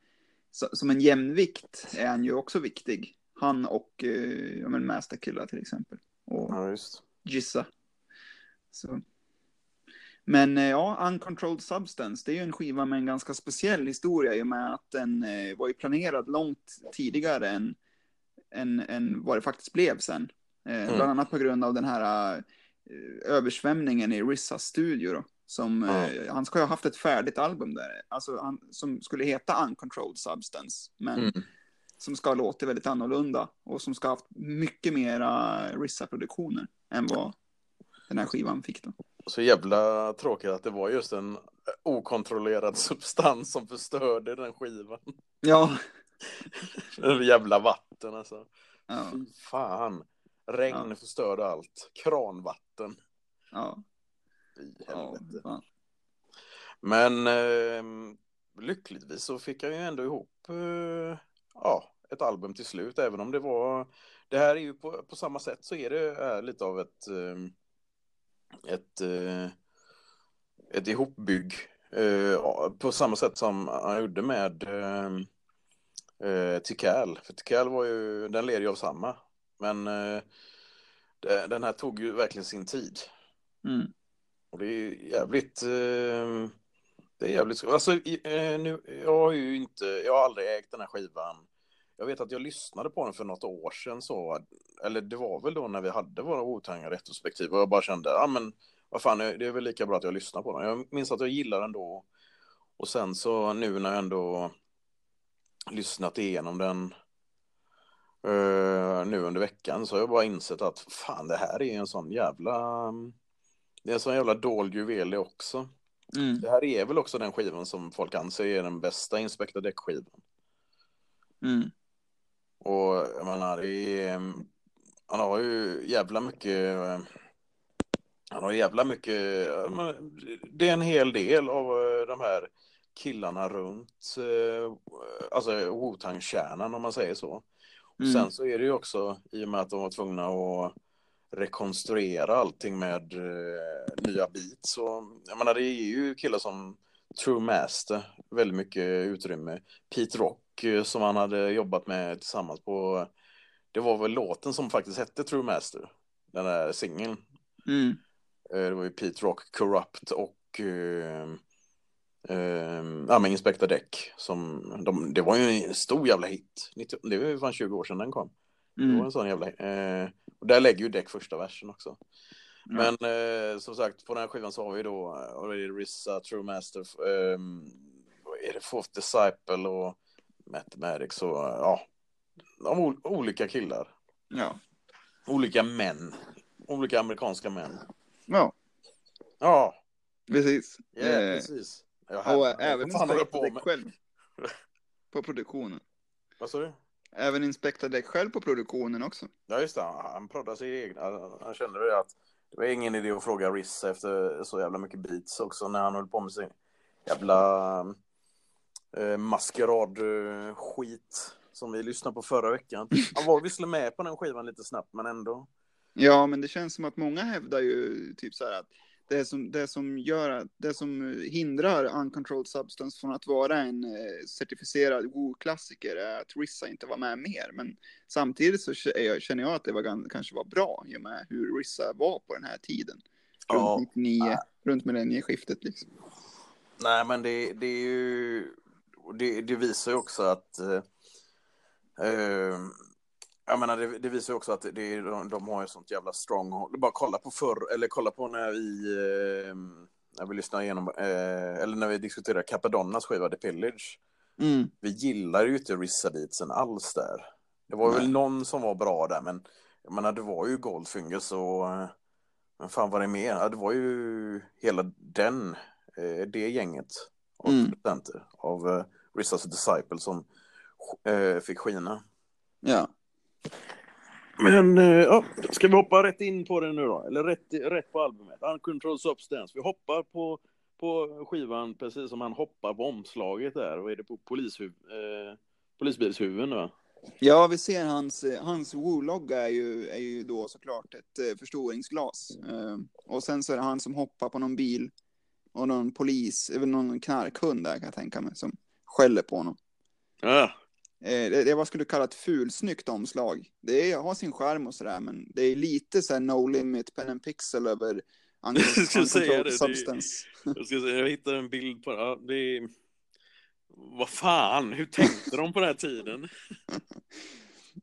S1: som en jämvikt är han ju också viktig. Han och uh, ja, men Masterkilla till exempel. Och
S2: ja, just.
S1: Gissa. Så. Men äh, ja, Uncontrolled Substance, det är ju en skiva med en ganska speciell historia i och med att den eh, var ju planerad långt tidigare än, än, än vad det faktiskt blev sen. Eh, mm. Bland annat på grund av den här Eh, översvämningen i Rissas studio. Då, som, eh, han ska ju ha haft ett färdigt album där, alltså han, som skulle heta Uncontrolled Substance, men mm. Som ska ha låtit väldigt annorlunda och som ska ha haft mycket mera Rissa-produktioner än vad den här skivan fick. Då.
S2: Så jävla tråkigt att det var just en okontrollerad substans som förstörde den skivan.
S1: Ja.
S2: jävla vatten alltså.
S1: Ja.
S2: Fy fan. Regn
S1: Ja.
S2: förstörde allt. Kranvatten.
S1: Ja. Ja.
S2: helvete.
S1: fan.
S2: Men eh, lyckligtvis så fick jag ju ändå ihop eh, ja, ett album till slut, även om det var... Det här är ju på, på samma sätt så är det lite av ett... Eh, ett, eh, ett ihopbygg. Eh, på samma sätt som han gjorde med eh, eh, Tikal. För Tikal var ju, den led ju av samma. Men den här tog ju verkligen sin tid.
S1: Mm.
S2: Och det är jävligt... Eh, det är jävligt... Alltså, eh, nu, jag har ju inte... Jag har aldrig ägt den här skivan. Jag vet att jag lyssnade på den för något år sedan så... Eller det var väl då när vi hade våra otanga retrospektiv och jag bara kände, ja men vad fan, det är väl lika bra att jag lyssnar på den. Jag minns att jag gillade den då. Och sen så nu när jag ändå lyssnat igenom den Uh, nu under veckan så har jag bara insett att fan, det här är en sån jävla... Det är en sån jävla dold juvel det också.
S1: Mm.
S2: Det här är väl också den skivan som folk anser är den bästa Inspector Deck-skivan.
S1: Mm.
S2: Och jag menar, det är, han har ju jävla mycket... Han har jävla mycket... Det är en hel del av eh, de här killarna runt, eh, alltså Wu-Tang-kärnan om man säger så. Och
S1: Mm.
S2: sen så är det ju också, i och med att de var tvungna att rekonstruera allting med eh, nya beats. Så, jag menar, det är ju killar som True Master, väldigt mycket utrymme. Pete Rock eh, som han hade jobbat med tillsammans på, det var väl låten som faktiskt hette True Master, den där singeln.
S1: Mm.
S2: Eh, Det var ju Pete Rock, Corrupt och eh, eh, ja, men Inspector Deck. Som, de, det var ju en stor jävla hit. 90, det var ju fan 20 år sedan den kom. Det var
S1: Mm.
S2: en sån jävla... Eh, och där lägger ju Deck första versen också.
S1: Ja.
S2: Men eh, som sagt, på den här skivan så har vi då eh, är Rissa, True Master, eh, är det, Fourth Disciple och Mathematics och ja, de ol- olika killar.
S1: Ja.
S2: Olika män. Olika amerikanska män.
S1: ja,
S2: Ja,
S1: precis.
S2: ja
S1: Eh,
S2: precis.
S1: Och även
S2: på med?
S1: själv. På produktionen.
S2: Vad sa du?
S1: Även Inspector Deck själv på produktionen också.
S2: Ja, just det. Han proddade sig egna. Han kände det att det var ingen idé att fråga Riss efter så jävla mycket beats också när han höll på med sin jävla eh, maskerad-skit som vi lyssnade på förra veckan. Han var visserligen med på den skivan lite snabbt, men ändå.
S1: Ja, men det känns som att många hävdar ju typ så här att det som, det som gör det som hindrar Uncontrolled Substance från att vara en eh, certifierad Woo-klassiker är att Rissa inte var med mer. Men samtidigt så känner jag att det var, kanske var bra i och med hur Rissa var på den här tiden. Runt
S2: Ja.
S1: 99, runt millennieskiftet liksom.
S2: Nej, men det, det är ju... Det, det visar ju också att... Eh, jag menar, det, det visar ju också att det, de, de har ju sånt jävla stronghold. Bara kolla på förr, eller kolla på när vi... Eh, när vi lyssnar igenom, eh, eller när vi diskuterar Capadonnas skiva The Pillage.
S1: Mm.
S2: Vi gillar ju inte Rissa Beatsen alls där. Det var
S1: Nej.
S2: väl någon som var bra där, men jag menar, det var ju Goldfingers och... eh, Men fan var det mer? Ja, det var ju hela den, eh, det gänget av
S1: Mm.
S2: producenter av eh, Rissas Disciple som eh, fick skina.
S1: Ja.
S2: Men eh, ja, ska vi hoppa rätt in på det nu då? Eller rätt, rätt på albumet? Uncontrolled Substance. Vi hoppar på, på skivan precis som han hoppar på omslaget där. Vad är det på polishuv, eh, polisbilshuven va?
S1: Ja, vi ser hans, hans Woo-logga är ju, är ju då såklart ett eh, förstoringsglas. Eh, och sen så är det han som hoppar på någon bil och någon polis, eller någon knarkhund där kan jag tänka mig, som skäller på honom.
S2: Ja,
S1: det, det är vad skulle kalla ett fulsnyggt omslag. Det är, har sin charm och sådär, men det är lite så här no limit pen and pixel över
S2: Jag skulle säga det, det-
S1: substance.
S2: jag, ska säga, jag hittade en bild på ja, det. Är... Vad fan, hur tänkte de på den här tiden?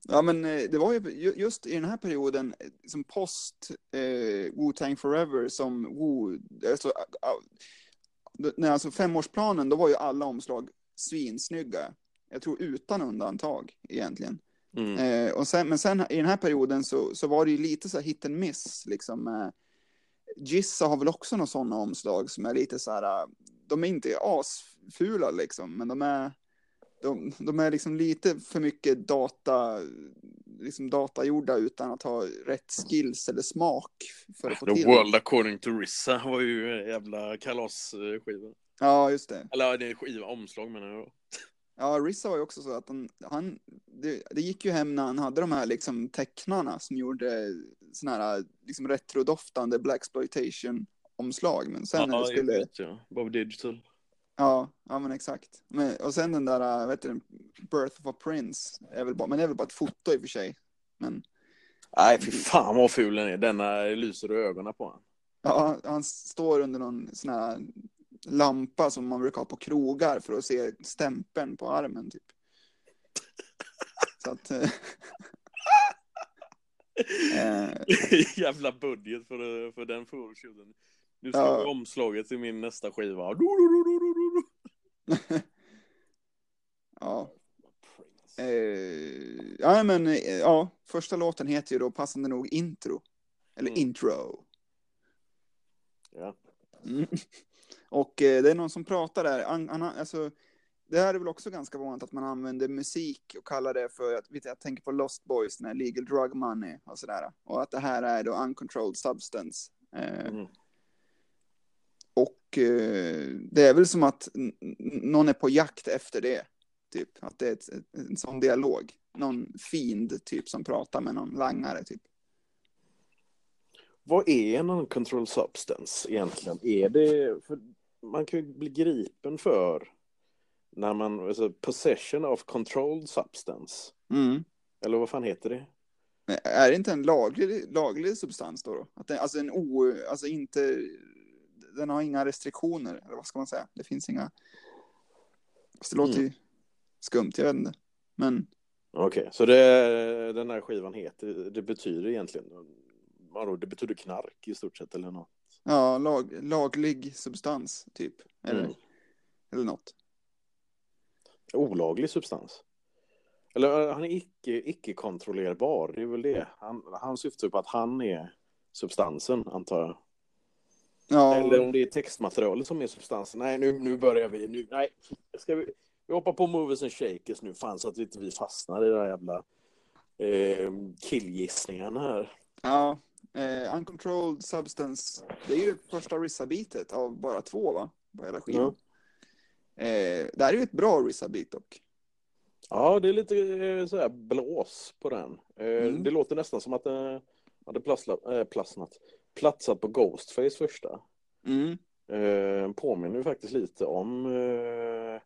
S1: Ja, men eh, det var ju ju- just i den här perioden eh, som post eh, Wu-Tang Forever som Wu, alltså, när alltså femårsplanen, då var ju alla omslag svinsnygga. Jag tror utan undantag egentligen.
S2: Mm.
S1: Eh, och sen, men sen i den här perioden så, så var det ju lite så här hit and miss liksom. Eh, Gissa har väl också några sådana omslag som är lite så här, ah, de är inte asfula liksom, men de är, de, de är liksom lite för mycket data, liksom datagjorda utan att ha rätt skills eller smak för att få
S2: The
S1: till
S2: World According to Rissa var ju jävla kalasskiva.
S1: Ja, just det.
S2: Eller det är skiva, omslag menar jag.
S1: Ja, Rissa var ju också så att han, han det, det, gick ju hem när han hade de här liksom tecknarna som gjorde såna här liksom retrodoftande blaxploitation omslag. Men sen
S2: ja,
S1: när det skulle...
S2: Vet, ja. Bob Digital.
S1: Ja, ja men exakt. Men, och sen den där, vet du, Birth of a Prince, är väl bara, men det är väl bara ett foto i och för sig. Men...
S2: Nej, fy fan vad ful den är. Denna lyser i ögonen på honom.
S1: Ja, han står under någon sån här lampa som man brukar ha på krogar för att se stämpeln på armen typ. Så att... eh,
S2: Jävla budget för, för den photoshooten. Nu ska
S1: Ja.
S2: jag omslaget till min nästa skiva.
S1: ja. Eh, ja, men eh, ja, första låten heter ju då passande nog Intro. Eller
S2: Mm.
S1: Intro.
S2: Ja.
S1: Mm. Och eh, det är någon som pratar där. Alltså, det här är väl också ganska vanligt att man använder musik och kallar det för, vet, jag tänker på Lost Boys, den här Legal Drug Money och sådär. Och att det här är då Uncontrolled Substance. Eh,
S2: Mm.
S1: Och eh, det är väl som att någon är på jakt efter det. Typ, att det är ett, en sån dialog. Någon fiend typ som pratar med någon langare typ.
S2: Vad är en uncontrolled substance egentligen? Är det, för man kan ju bli gripen för när man, alltså possession of controlled substance.
S1: Mm.
S2: Eller vad fan heter det?
S1: Men är det inte en laglig, laglig substans då? då? Att det, alltså en o, alltså inte, den har inga restriktioner, eller vad ska man säga? Det finns inga, Fast det låter ju skumt, jag vet inte. Men
S2: Okej, så det, den här skivan heter, det betyder egentligen, vadå, det betyder knark i stort sett eller något?
S1: Ja, lag, laglig substans typ. Eller,
S2: Mm.
S1: eller något.
S2: Olaglig substans? Eller eh, han är icke, icke kontrollerbar, det är väl det. Han, han syftar på att han är substansen, antar jag.
S1: Ja,
S2: Eller om det är textmaterialet som är substansen. Nej, nu, nu börjar vi. Nu, nej, ska vi, vi hoppar på Movers and Shakers nu, fan, så att vi inte vi fastnar i de där jävla eh, killgissningarna här.
S1: ja eh, Uncontrolled Substance, det är ju första Rissa-bitet av bara två va? På hela skivan. Eh, det här är ju ett bra Rissa-bit dock.
S2: Ja, det är lite eh, så här blås på den. Eh,
S1: Mm.
S2: Det låter nästan som att den hade plasslat, eh, platsnat, platsat på Ghostface första.
S1: Mm.
S2: Eh, påminner ju faktiskt lite om eh,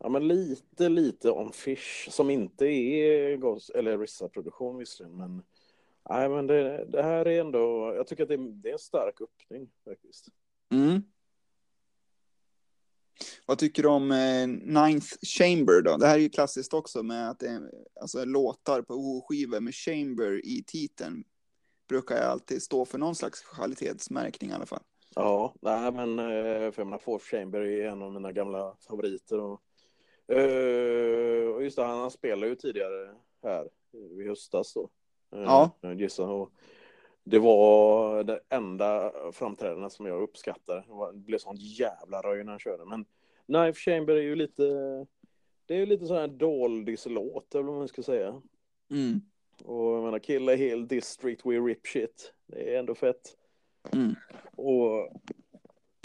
S2: Ja men lite, lite om Fish som inte är Ghost, eller Rissa-produktion visserligen men Nej men det, det här är ändå, jag tycker att det, är- det är en stark öppning faktiskt.
S1: Mm. Vad tycker du om eh, Ninth Chamber då? Det här är ju klassiskt också med att det är alltså, låtar på O-skivor med Chamber i titeln. Brukar jag alltid stå för någon slags kvalitetsmärkning i alla fall.
S2: Ja, nej men eh, för jag menar Fourth Chamber är en av mina gamla favoriter och, eh, och just det, han, han spelade ju tidigare här i höstas då. Eh,
S1: Ja.
S2: Och det var det enda framträdandet som jag uppskattar. Det blev sånt jävla röj när han körde. Men Knife Chamber är ju lite, det är ju lite sån här doldislåt eller vad man ska säga.
S1: Mm.
S2: Och jag menar Kill a Hill District We Rip Shit. Det är ändå fett.
S1: Mm.
S2: Och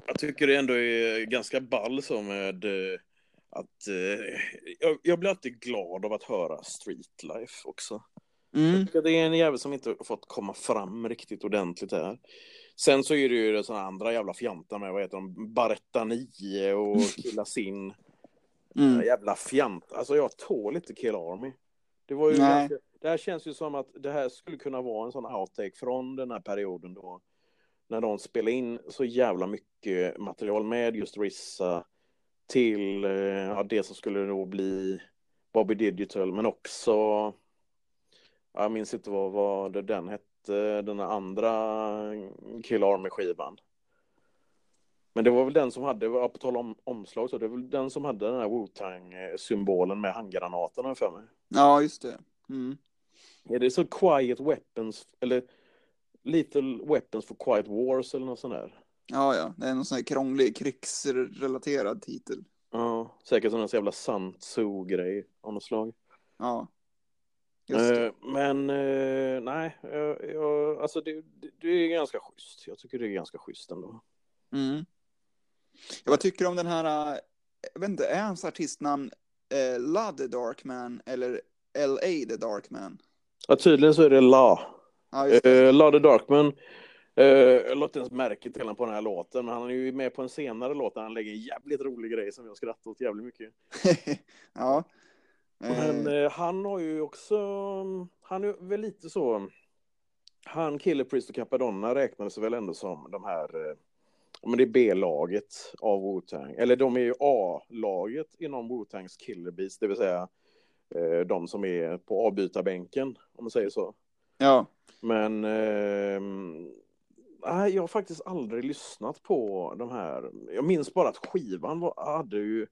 S2: jag tycker det ändå är ganska ball så med eh, att eh, jag, jag blir alltid glad av att höra Streetlife också.
S1: Mm.
S2: Det är en jävel som inte fått komma fram riktigt ordentligt här. Sen så är det ju sådana andra jävla fjantar med, vad heter de, Baretta 9 och Killa Sin.
S1: Mm.
S2: Jävla fjant. Alltså jag tål inte Kill Army. Det var ju ganska, det här känns ju som att det här skulle kunna vara en sån outtake från den här perioden då. När de spelade in så jävla mycket material med just Rissa till eh, ja, det som skulle då bli Bobby Digital men också jag minns inte vad, vad den hette, den andra Kill Army-skivan. Men det var väl den som hade, ja, på tal om omslag, så det var väl den som hade den här Wu-Tang-symbolen med handgranaterna för mig.
S1: Ja, just det. Mm.
S2: Är det så Quiet Weapons, eller Little Weapons for Quiet Wars eller något sånt där?
S1: Ja, ja, det är någon sån här krånglig krigsrelaterad titel.
S2: Ja, säkert någon jävla Sun Tzu-grej av något slag.
S1: Ja.
S2: Eh, men eh, nej, jag, jag, alltså det, det, det, är ganska schysst. Jag tycker det är ganska schysst ändå.
S1: Mm. Vad tycker du om den här, jag vet inte, är hans artistnamn eh, La the Darkman eller L.A. the Darkman?
S2: Ja, tydligen så är det La.
S1: Ja,
S2: eh, La the Darkman. Eh, jag låter ens märke till honom på den här låten, men han är ju med på en senare låt där han lägger en jävligt rolig grej som jag skrattat åt jävligt mycket.
S1: ja.
S2: Men eh, han har ju också, han är väl lite så, han, Killer Priest och Capadonna räknades väl ändå som de här, eh, men det är B-laget av Wu-Tang, eller de är ju A-laget inom Wu-Tangs Killer Beast, det vill säga eh, de som är på avbytarbänken, om man säger så.
S1: Ja.
S2: Men eh, jag har faktiskt aldrig lyssnat på de här. Jag minns bara att skivan var, hade ju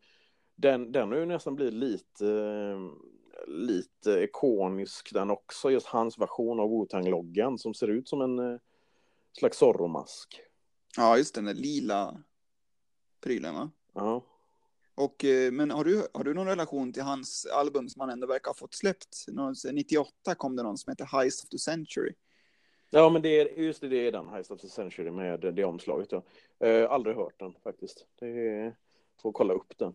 S2: den, den har ju nästan blivit lite, lite ikonisk den också. Just hans version av Wu-Tang-loggan som ser ut som en eh, slags Zorro-mask.
S1: Ja, just den där lila prylen va?
S2: Ja.
S1: Och, eh, men har du, har du någon relation till hans album som han ändå verkar ha fått släppt? 98 kom det någon som heter Heist of the Century.
S2: Ja, men det är just det, det är den, Heist of the Century med det omslaget. Ja. Eh, aldrig hört den faktiskt. Det är, får kolla upp den.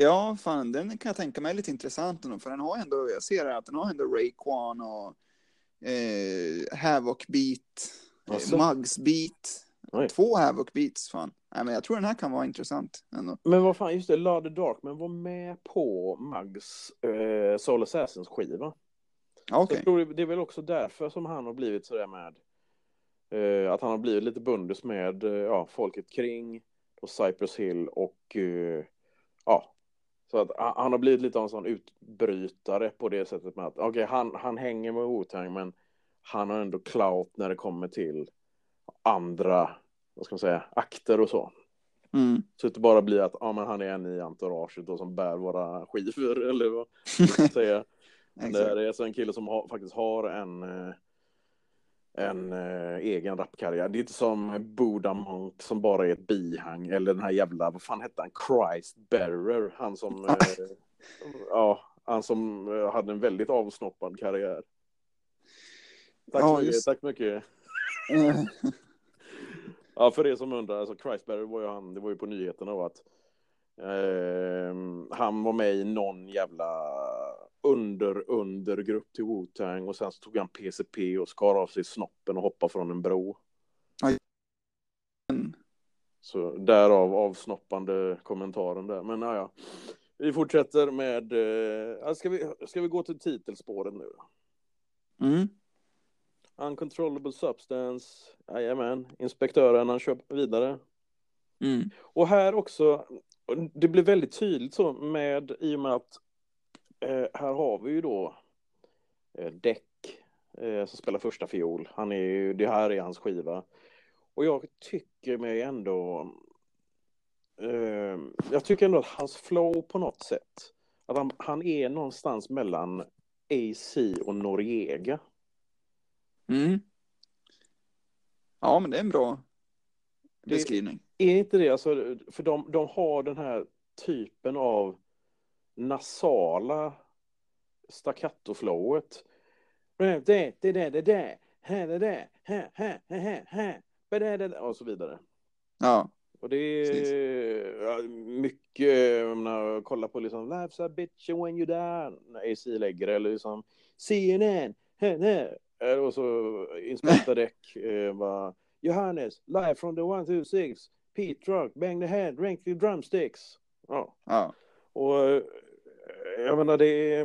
S1: Ja, fan, den kan jag tänka mig är lite intressant ändå, för den har ändå, jag ser att den har ändå Rayquan och eh, Havoc Beat, alltså. Mugs Beat, Oj. två Havoc Beats, fan. Nej, men jag tror den här kan vara intressant ändå.
S2: Men vad fan, just det, Lade Dark, men var med på Mugs eh, Soul Assassins skiva.
S1: Okay.
S2: Jag tror det är väl också därför som han har blivit sådär med, eh, att han har blivit lite bundis med eh, ja, folket kring och Cypress Hill och eh, ja, så att han har blivit lite av en sån utbrytare på det sättet med att okay, han, han hänger med Wu-Tang men han har ändå clout när det kommer till andra, vad ska man säga, akter och så.
S1: Mm.
S2: Så det bara blir att ja, men han är en i entouraget då som bär våra skivor eller vad man ska säga. det är alltså en kille som har, faktiskt har en eh, en eh, egen rapkarriär. Det är inte som Buddha Monk som bara är ett bihang eller den här jävla, vad fan hette han, Christ Bearer, han som, eh, ja, han som eh, hade en väldigt avsnoppad karriär. Tack ja, så mycket, tack mycket. ja, för er som undrar, alltså Christ Bearer var ju han, det var ju på nyheterna och att eh, han var med i någon jävla under undergrupp till Wu-Tang och sen så tog han PCP och skar av sig snoppen och hoppade från en bro. Så därav avsnoppande kommentaren där. Men ja, vi fortsätter med, eh, ska, vi, ska vi gå till titelspåret nu?
S1: Mm.
S2: Uncontrollable substance, jajamän, inspektören han kör vidare.
S1: Mm.
S2: Och här också, det blir väldigt tydligt så med, i och med att här har vi ju då eh, Däck eh, som spelar första fiol. Han är ju, det här är hans skiva. Och jag tycker mig ändå eh, jag tycker ändå att hans flow på något sätt att han, han är någonstans mellan AC och Noriega.
S1: Mm. Ja, men det är en bra beskrivning.
S2: Det, är inte det, alltså, för de, de har den här typen av nasala staccato-flowet. Och så vidare.
S1: Ja.
S2: Och det är mycket, jag menar, kolla på liksom Life's a bitch when you die, när AC lägger det, eller liksom CNN, och så Inspector Deck, bara Johannes, live from the 126, Pete Truck, bang the head, rank the drumsticks. Ja.
S1: ja.
S2: Och jag menar det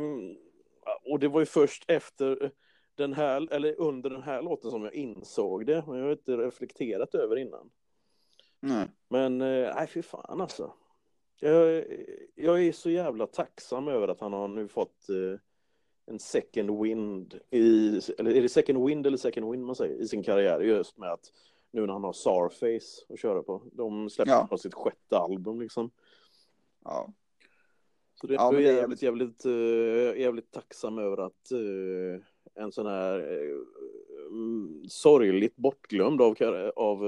S2: och det var ju först efter den här, eller under den här låten som jag insåg det, men jag har inte reflekterat över innan.
S1: Nej.
S2: Men eh, nej, fy fan alltså. Jag, jag är så jävla tacksam över att han har nu fått eh, en second wind i, eller är det second wind eller second wind man säger, i sin karriär just med att nu när han har Sarface att köra på. De släpper ja. på sitt sjätte album liksom.
S1: Ja.
S2: Så det är ja, jävligt, det... jävligt, uh, jävligt tacksam över att uh, en sån här uh, sorgligt bortglömd av, av,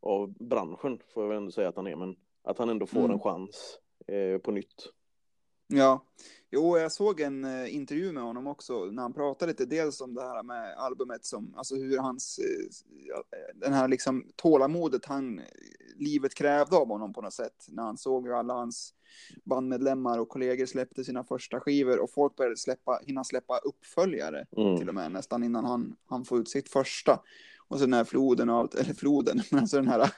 S2: av branschen, får jag väl ändå säga att han är, men att han ändå får mm. en chans eh, på nytt.
S1: Ja, jo, jag såg en uh, intervju med honom också när han pratade lite dels om det här med albumet som, alltså hur hans, uh, den här liksom tålamodet han, livet krävde av honom på något sätt när han såg hur alla hans bandmedlemmar och kollegor släppte sina första skivor och folk började släppa, hinna släppa uppföljare mm. till och med nästan innan han, han får ut sitt första. Och så den här floden och allt, eller floden, men alltså den här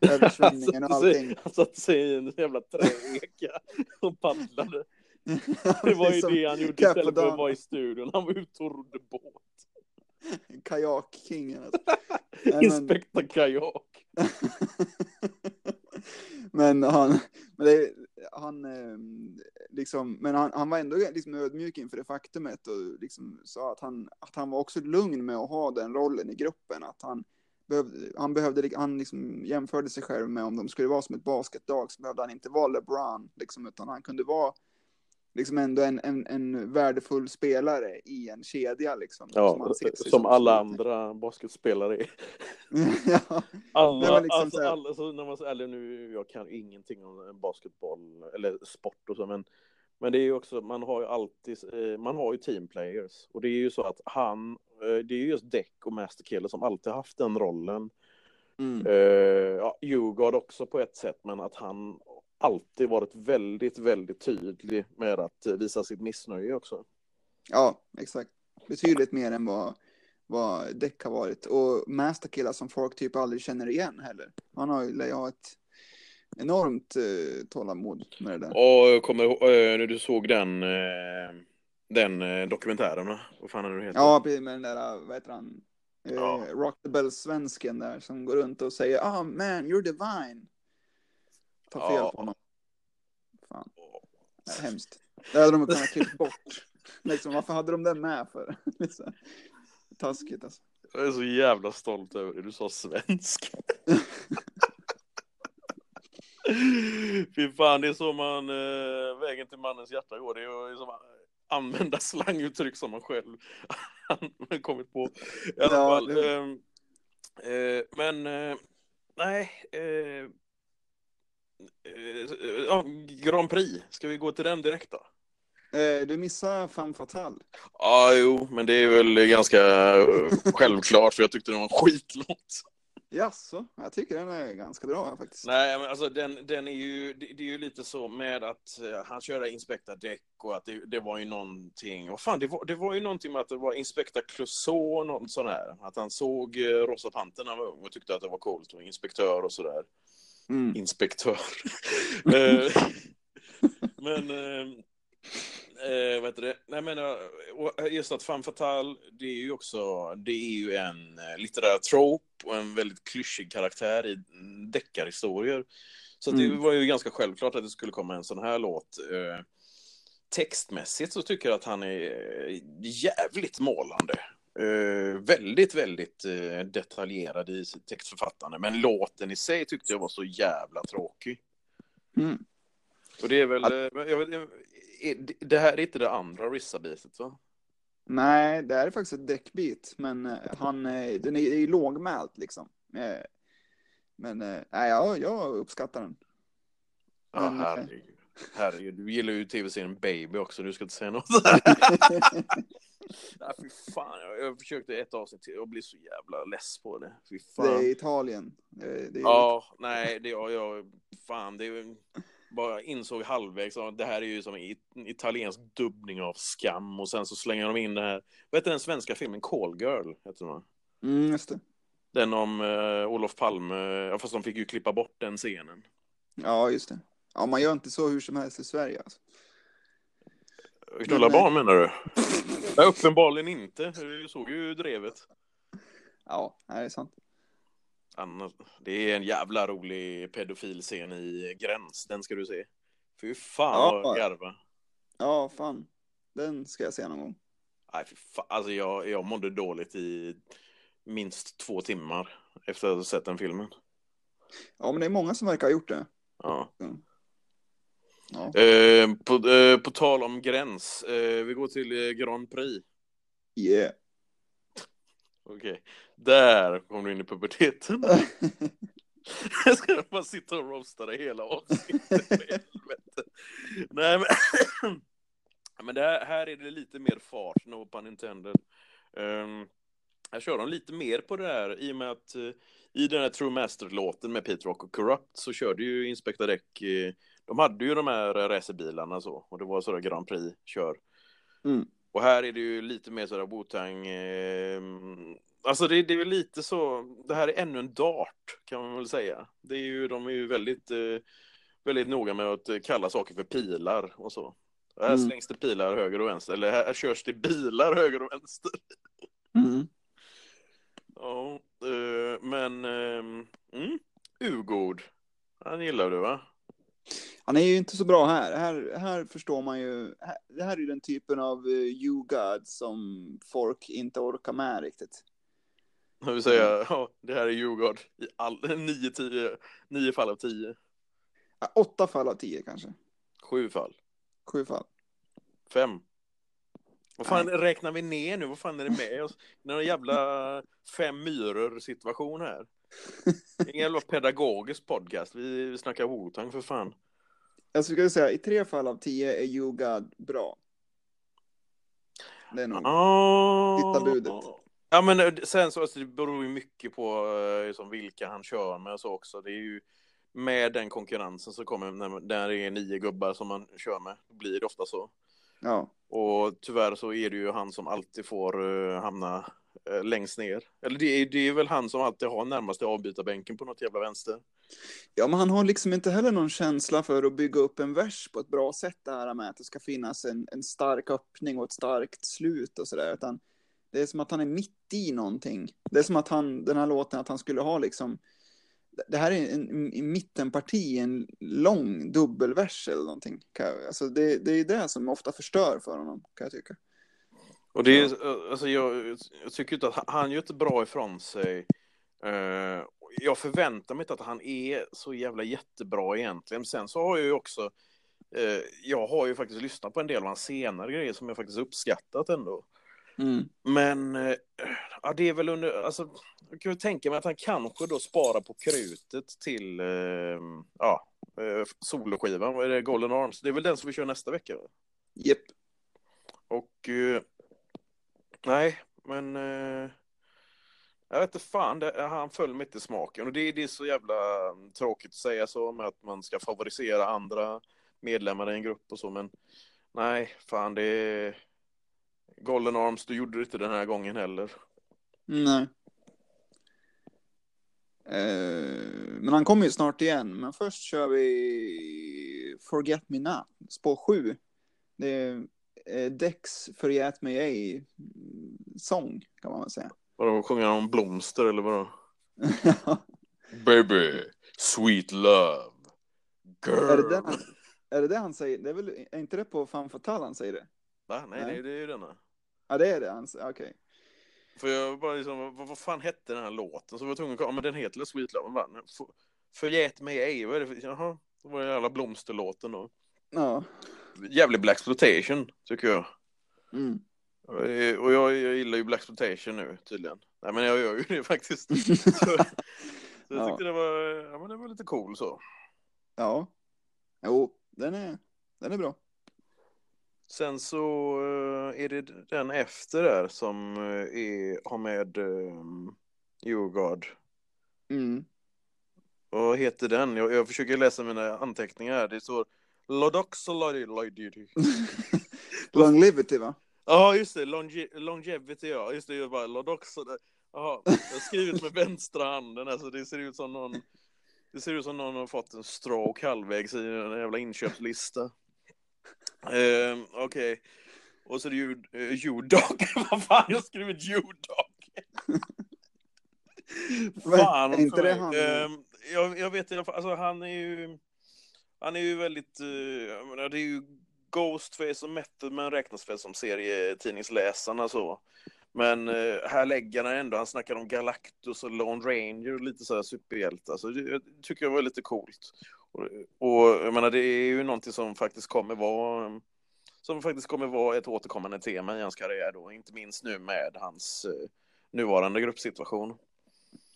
S1: översvämningen och allting.
S2: Han satte sig i en jävla träeka och paddlade. Det var ju det han gjorde istället för att vara i studion. Han var ute och rodde båt.
S1: Kajakkingen. Alltså.
S2: Inspekta kajak.
S1: men han, men det, han, ehm, liksom, men han, han var ändå liksom ödmjuk inför det faktumet och liksom sa att han, att han var också lugn med att ha den rollen i gruppen. Att han behövde, han behövde, han liksom jämförde sig själv med om de skulle vara som ett basketlag så behövde han inte vara LeBron, liksom, utan han kunde vara liksom ändå en, en, en värdefull spelare i en kedja. Liksom,
S2: ja, som, som alla andra basketspelare är. ja. Alla, liksom alltså, alla, när man, eller nu, jag kan ingenting om basketboll eller sport och så, men, men det är ju också, man har ju alltid, eh, man har ju teamplayers och det är ju så att han, eh, det är ju just Deck och Masterkiller som alltid haft den rollen. Mm. Uh, ja, Djurgård också på ett sätt, men att han alltid varit väldigt, väldigt tydlig med att visa sitt missnöje också.
S1: Ja, exakt. Betydligt mer än vad, vad Deck har varit. Och Masterkilla som folk typ aldrig känner igen heller. Han har ju ha ett enormt eh, tålamod med det där.
S2: Och kommer eh, när du såg den, eh, den eh, dokumentären, vad fan är det heter?
S1: Ja, med den där, vad heter han? Ja. Rock the Bell-svensken där som går runt och säger ah oh, man, you're divine ta fel ja. på honom. Fan. Det är hemskt. Det hade de kunnat klippa bort. Liksom, varför hade de den med för? Liksom. Taskigt alltså.
S2: Jag är så jävla stolt över det. Du sa svensk. Fy fan, det är så man, äh, vägen till mannens hjärta går. Det är som att använda slanguttryck som man själv kommit på. I alla ja, fall. Det... Äh, äh, men, nej, Eh, ja, Grand Prix, ska vi gå till den direkt då?
S1: Eh, du missar Femme Fatale.
S2: Ja, jo, men det är väl ganska eh, självklart, för jag tyckte den var en skitlåt.
S1: Jaså, jag tycker den är ganska bra faktiskt.
S2: Nej, men alltså den, den är ju, det, det är ju lite så med att uh, han körde Inspekta däck och att det, det, var ju någonting, vad fan, det var, det var ju någonting med att det var Inspekta Clouseau och något sånt här. Att han såg uh, Rosa Pantern när han var ung och tyckte att det var coolt och inspektör och sådär mm. inspektör. Eh, men, eh, eh, vad heter det? Nej, men, eh, just att Femme Fatale, det är ju också, det är ju en litterär trope och en väldigt klyschig karaktär i deckarhistorier. Så mm. det var ju ganska självklart att det skulle komma en sån här låt. textmässigt så tycker jag att han är jävligt målande. Uh, väldigt, väldigt uh, detaljerad i sitt textförfattande. Men låten i sig tyckte jag var så jävla tråkig. Mm. Och det är väl, Att... uh, vet, det här är inte det andra Rissa-bitet va?
S1: Nej, det här är faktiskt ett däckbit, men han, den är, är lågmält liksom. Men nej, jag, jag uppskattar den.
S2: Ja, men, herregud. herregud. Du gillar ju tv-serien Baby också, du ska inte säga något. Nej, fy fan. Jag, jag försökte ett avsnitt till och blir så jävla less på det. Fy fan.
S1: Det är Italien. Det
S2: är... Ja, nej, det jag, jag, fan, det är bara insåg halvvägs att det här är ju som en italiensk dubbning av skam och sen så slänger de in det här. Vad heter den svenska filmen? Call Girl heter den
S1: Mm, just det.
S2: Den om uh, Olof Palme, ja, fast de fick ju klippa bort den scenen.
S1: Ja, just det. Ja, man gör inte så hur som helst i Sverige alltså.
S2: Knulla men, barn menar du? Ja, uppenbarligen inte. Du såg ju drevet.
S1: Ja, det är sant.
S2: Det är en jävla rolig pedofilscen i Gräns. Den ska du se. Fy fan ja, vad garva.
S1: Ja, fan. Den ska jag se någon gång.
S2: Nej, fy fan. Alltså jag, jag mådde dåligt i minst två timmar efter att ha sett den filmen.
S1: Ja, men det är många som verkar ha gjort det.
S2: Ja. Mm. Eh, på, eh, på tal om gräns, eh, vi går till eh, Grand Prix.
S1: Yeah.
S2: Okej, okay. där kom du in i puberteten. Jag ska bara sitta och roasta det hela avsnittet. Nej, men, men det här, här är det lite mer fart, no pun intended. Um, här kör de lite mer på det där i och med att uh, i den här True Master-låten med Pete Rock och Corrupt så körde ju Inspector Deck, uh, de hade ju de här racerbilarna så, och det var sådär Grand Prix-kör.
S1: Mm.
S2: Och här är det ju lite mer sådär Wu-Tang, eh, alltså det, det är ju lite så, det här är ännu en dart kan man väl säga. Det är ju, de är ju väldigt, eh, väldigt noga med att kalla saker för pilar och så. Här mm. slängs det pilar höger och vänster, eller här körs det bilar höger och vänster.
S1: Mm.
S2: Ja, eh, men eh, mm, Ugod, han gillar du va?
S1: Han är ju inte så bra här. Här, här förstår man ju. Här, det här är ju den typen av you God som folk inte orkar med riktigt.
S2: Jag vill säga, ja, det här är Djurgård i all, nio, tio, nio fall av tio.
S1: Ja, åtta fall av tio kanske.
S2: Sju fall.
S1: Sju fall.
S2: Fem. Vad fan Nej. räknar vi ner nu? Vad fan är det med oss? Någon jävla fem myror situation här. Ingen jävla pedagogisk podcast. Vi snackar Wotang för fan.
S1: Jag skulle säga i tre fall av tio är You God bra. Det är nog
S2: oh.
S1: sista budet.
S2: Ja men eh, sen så alltså, det beror ju mycket på liksom, vilka han kör med så också. Det är ju med den konkurrensen så kommer när, när det är nio gubbar som man kör med. Då blir det ofta så.
S1: Ja.
S2: Och tyvärr så är det ju han som alltid får uh, hamna Eh, längst ner. Eller det är, det är väl han som alltid har närmaste avbytarbänken på något jävla vänster.
S1: Ja, men han har liksom inte heller någon känsla för att bygga upp en vers på ett bra sätt det här med att det ska finnas en, en stark öppning och ett starkt slut och sådär. Utan det är som att han är mitt i någonting. Det är som att han, den här låten, att han skulle ha liksom det här är en, en mittenparti, en lång dubbelvers eller någonting. Alltså det, det är det som ofta förstör för honom, kan jag tycka.
S2: Och det är, alltså jag, jag tycker inte att han gör inte bra ifrån sig. Uh, jag förväntar mig inte att han är så jävla jättebra egentligen. Sen så har jag ju också, uh, jag har ju faktiskt lyssnat på en del av hans senare grejer som jag faktiskt uppskattat ändå.
S1: Mm.
S2: Men uh, ja, det är väl under, alltså, jag kan tänka mig att han kanske då sparar på krutet till ja, soloskivan, Golden Arms? Det är väl den som vi kör nästa vecka?
S1: Japp. Yep.
S2: Och nej, men uh, jag vet inte fan, det, han föll mig inte i smaken. Och det, det är så jävla tråkigt att säga så med att man ska favorisera andra medlemmar i en grupp och så, men nej, fan det är Golden Arms, du gjorde det inte den här gången heller.
S1: Nej. Eh, men han kommer ju snart igen. Men först kör vi Forget Me Not, spår 7. Det är eh, Dex Förgät mig ej sång, kan man väl säga.
S2: Vadå, sjunger han om blomster eller vadå? Baby, sweet love, girl.
S1: Är det, den, är det det han säger? Det är, väl, är inte det på Fan Fatal han säger det?
S2: Va? Nej, nej, det är ju denna.
S1: Ja, det är det. Okej. Okay.
S2: För jag bara liksom, vad, vad fan hette den här låten? Så var jag tvungen att kolla, men den heter Sweet Love. För, förgät mig ej, vad är det för, jaha, då var det alla blomsterlåten då.
S1: Ja.
S2: Jävlig Black Exploitation, tycker jag.
S1: Mm.
S2: Och jag, jag gillar ju Black Exploitation nu, tydligen. Nej, men jag gör ju det faktiskt. så, så jag tyckte ja. det, var, ja, men det var lite cool så.
S1: Ja. Jo, den är, den är bra.
S2: Sen så eh, är det den efter där som eh, är, har med um, Djurgård.
S1: Mm.
S2: Vad heter den? Jag, jag försöker läsa mina anteckningar. Det står Lodoxolody.
S1: Longevity va?
S2: Ja, just det. Longe longevity, ja. Just det, jag bara Lodoxolody. Jaha, jag har skrivit med vänstra handen. Alltså, det ser ut som någon det ser ut som någon har fått en stroke halvvägs i en jävla inköpslista. Uh, Okej. Okay. Och så är det ju uh, Judog. Vad fan, jag har skrivit Judog. fan.
S1: Är inte det han? Uh,
S2: jag, jag vet i alla fall, alltså han är ju... Han är ju väldigt... Uh, menar, det är ju Ghostface och Method man räknas väl som serietidningsläsarna så. Men uh, här lägger han ändå, han snackar om Galactus och Lone Ranger och lite sådär superhjältar. Så det tycker jag var lite coolt. Och, och jag menar, det är ju någonting som faktiskt kommer vara som faktiskt kommer vara ett återkommande tema i hans karriär då, inte minst nu med hans eh, nuvarande gruppsituation.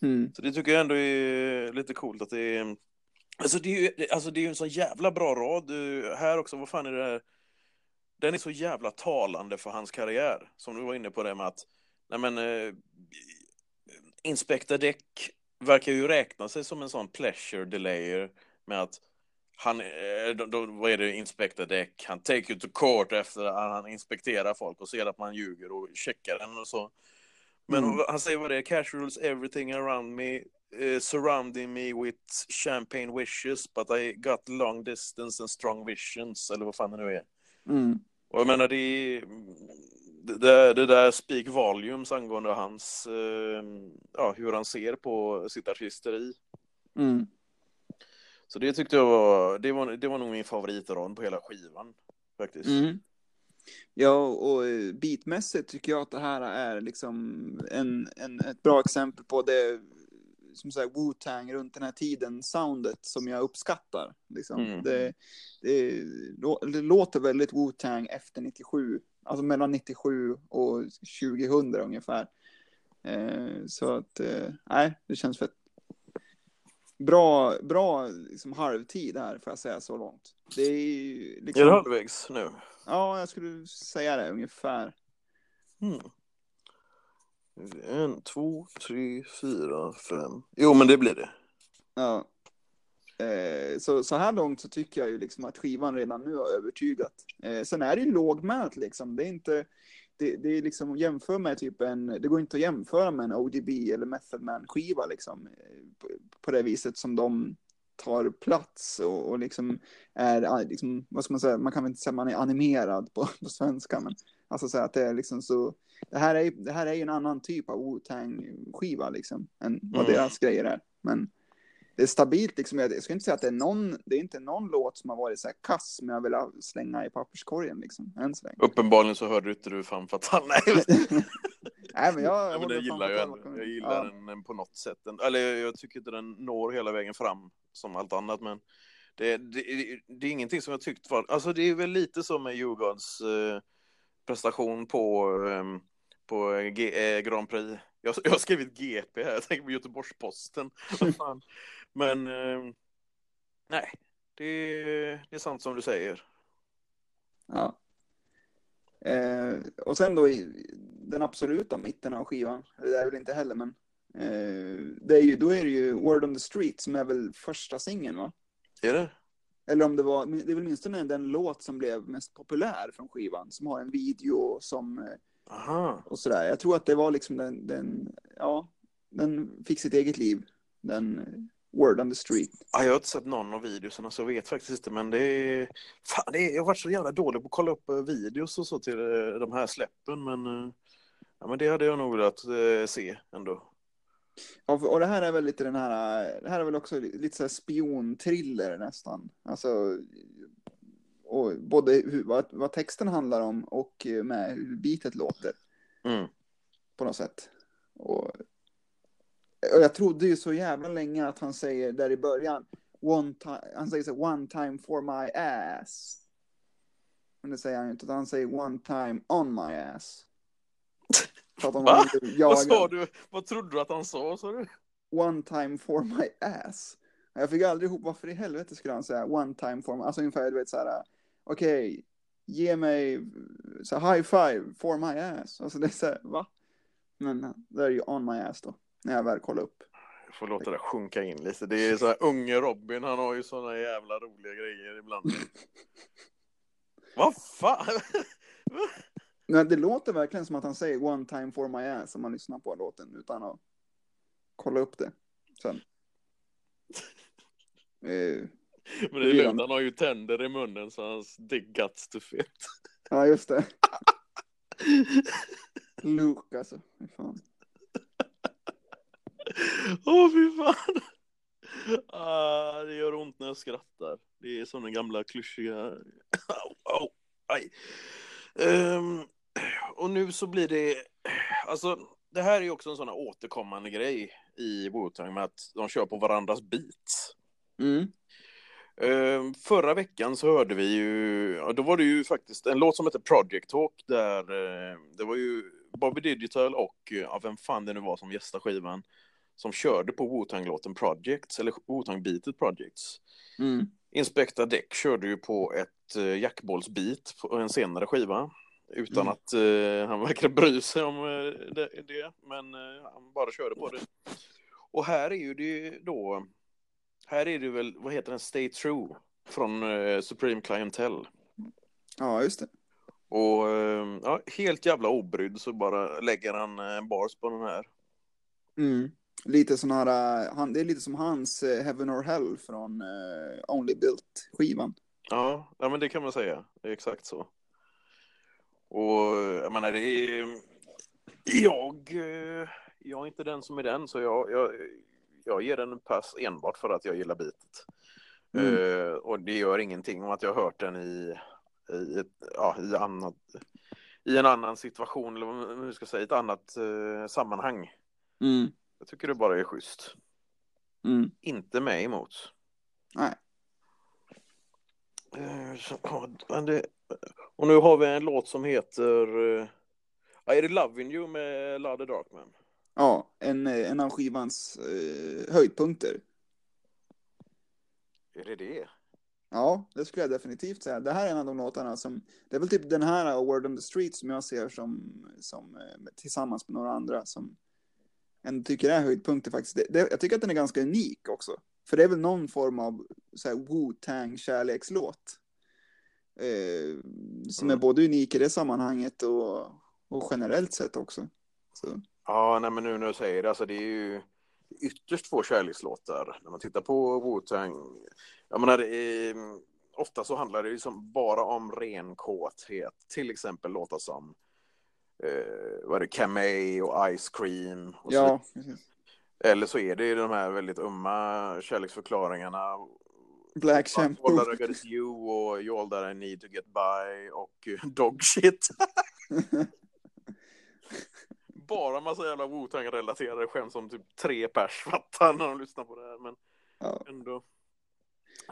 S1: Mm.
S2: Så det tycker jag ändå är lite coolt att det är... Alltså det är ju alltså det är en sån jävla bra rad. Eh, Här också, vad fan är det här? Den är så jävla talande för hans karriär. Som du var inne på det med att, nej men, eh, Inspector Deck verkar ju räkna sig som en sån pleasure delayer med att han, eh, då, då, vad är det, Inspector Deck, han take you to court efter att han inspekterar folk och ser att man ljuger och checkar den och så. Men
S1: Mm.
S2: han säger vad det är, casuals everything around me, eh, surrounding me with champagne wishes, but I got long distance and strong visions, eller vad fan det nu är.
S1: Mm.
S2: Och jag menar, det, det, där- det där speak volumes angående hans, eh, ja, hur han ser på sitt artisteri.
S1: Mm.
S2: Så det tyckte jag var, det var, det var nog min favoritrad på hela skivan, faktiskt.
S1: Mm. Ja, och eh, beatmässigt tycker jag att det här är liksom en, en, ett bra exempel på det som säger Wu-Tang runt den här tiden, soundet som jag uppskattar. Liksom.
S2: Mm.
S1: Det, det, det låter väldigt Wu-Tang efter 97, alltså mellan 97 och 2000 ungefär. Eh, så att, eh, nej, det känns fett. Bra, bra liksom halvtid här, får jag säga så långt. Det är liksom...
S2: Är det halvvägs nu?
S1: Ja, jag skulle säga det ungefär.
S2: Mm. En, två, tre, fyra, fem. Jo, men det blir det.
S1: Ja. Eh, så, så här långt så tycker jag ju liksom att skivan redan nu har övertygat. Eh, sen är det ju lågmält liksom. Det är inte, det, det är liksom jämför med typ en, det går inte att jämföra med en ODB eller Method Man skiva liksom. På, på det viset som de tar plats och, och liksom är, eh, liksom, vad ska man säga, man kan väl inte säga att man är animerad på, på svenska, men alltså så att det är liksom så, det här är, det här är ju en annan typ av Wu-Tang skiva liksom, än vad
S2: Mm.
S1: deras grejer är. Men det är stabilt liksom, jag, jag ska inte säga att det är någon, det är inte någon låt som har varit så här kass, men jag vill slänga i papperskorgen liksom, än så länge.
S2: Uppenbarligen så hörde inte du fan fatale. Nej,
S1: Nej, men jag,
S2: Ja, men den gillar jag
S1: tal
S2: ändå.
S1: bakom-
S2: Jag gillar
S1: ja.
S2: den på något sätt. Den- Eller jag tycker inte den når hela vägen fram som allt annat, men det, det, det är ingenting som jag tyckt var... Alltså det är väl lite som med Djurgårdens eh, prestation på, eh, på G, eh, Grand Prix. Jag, jag har skrivit GP här, jag tänker på Göteborgs-Posten. Men eh, nej, det, det är sant som du säger.
S1: Ja. Eh, och sen då i den absoluta mitten av skivan, det är väl inte heller, men eh, det är ju, då är det ju Word on the Street som är väl första singeln, va?
S2: Är det?
S1: Eller om det var, det är väl åtminstone den låt som blev mest populär från skivan, som har en video som, eh,
S2: Aha.
S1: och sådär. Jag tror att det var liksom den, den ja, den fick sitt eget liv, den eh, Word on the Street.
S2: Ja, jag har inte sett någon av videorna så jag vet faktiskt inte men det är... Fan, det är... Jag har varit så jävla dålig på att kolla upp eh, videos och så till de här släppen men... Ja men det hade jag nog velat se ändå.
S1: Ja, och det här är väl lite den här, det här är väl också lite så här spionthriller nästan. Alltså, och både hur, vad, vad texten handlar om och eh, med hur beatet låter
S2: Mm.
S1: på något sätt. Och, och jag trodde ju så jävla länge att han säger där i början, one time, han säger så one time for my ass. Men det säger han ju inte, utan han säger one time on my ass. Att han
S2: Va?
S1: inte
S2: Vad sa du? Vad trodde du att han sa? sa du?
S1: one time for my ass. Jag fick aldrig ihop varför i helvete skulle han säga one time for my, alltså ungefär du vet så här, okej, ge mig så high five for my ass. Alltså det är så här, va? Men det är ju on my ass då, när jag väl kollar upp.
S2: Jag får låta det sjunka in lite. Det är så här unge Robin, han har ju såna jävla roliga grejer ibland. Vad fan?
S1: Men det låter verkligen som att han säger one time for my ass om man lyssnar på låten utan att kolla upp det sen. Eh,
S2: Men det är lugnt, han har ju tänder i munnen så hans dick guts to fit.
S1: ja, just det. Luke alltså, fy fan.
S2: Åh fy fan. Ah, det gör ont när jag skrattar. Det är som den gamla klyschiga... Au, au, aj. Ehm, och nu så blir det... Alltså, det här är ju också en sån här återkommande grej i Wu-Tang med att de kör på varandras beats.
S1: Mm.
S2: Ehm, förra veckan så hörde vi ju, ja, då var det ju faktiskt en låt som heter Project Talk där eh, det var ju Bobby Digital och, ja, vem fan det nu var som gästade skivan, som körde på Wu-Tang-låten Projects, eller Wu-Tang-beatet Projects.
S1: Mm.
S2: Inspector Deck körde ju på ett uh, jackbollsbeat på en senare skiva. Utan
S1: Mm.
S2: att uh, han verkar bry sig om uh, det, det, men uh, han bara körde på det. Och här är ju det då, här är det väl, vad heter den, Stay True från Supreme Clientele.
S1: Ja, just det.
S2: Och ja, helt jävla obrydd så bara lägger han bars på den här.
S1: Mm. Lite sån här, eh, han, det är lite som hans eh, Heaven or Hell från eh, Only Built-skivan.
S2: Ja, ja, men det kan man säga. Det är exakt så. Och jag menar, det är... Jag, eh, jag är inte den som är den, så jag, jag, jag ger den en pass enbart för att jag gillar bitet.
S1: Mm.
S2: Eh, och det gör ingenting om att jag har hört den i, i, ett, ja, i, annat, i en annan situation, eller man ska säga, i ett annat eh, sammanhang.
S1: Mm.
S2: Jag tycker det bara är schysst.
S1: Mm.
S2: Inte mig emot.
S1: Nej.
S2: Eh, så, ja, men det, och nu har vi en låt som heter... eh, Ja, är det Loving You med Lade Darkman?
S1: Ja, en, eh, en av skivans eh, höjdpunkter.
S2: Är det det?
S1: Ja, det skulle jag definitivt säga. Det här är en av de låtarna som, det är väl typ den här och Word on the Street som jag ser som, som eh, tillsammans med några andra som en tycker är höjdpunkter faktiskt. Det, det, jag tycker att den är ganska unik också. För det är väl någon form av så här Wu-Tang kärlekslåt. Eh, som är
S2: Mm.
S1: både unik i det sammanhanget och, och generellt sett också. Så,
S2: Ja, nej, men nu när du säger det, alltså det är ju ytterst få kärlekslåtar. När man tittar på Wu-Tang, jag menar, är, ofta så handlar det ju som bara om ren kåthet. Till exempel låtar som eh, vad är det, Kamei och Ice Cream. Och så
S1: ja, precis.
S2: Eller så är det de här väldigt umma kärleksförklaringarna.
S1: Black
S2: All
S1: Shampoo.
S2: that I got is you och You all that I need to get by och Dog shit. Bara massa jävla Wu-Tang relaterade skämt som typ tre pers fattar när de lyssnar på det här. Men
S1: ja.
S2: ändå.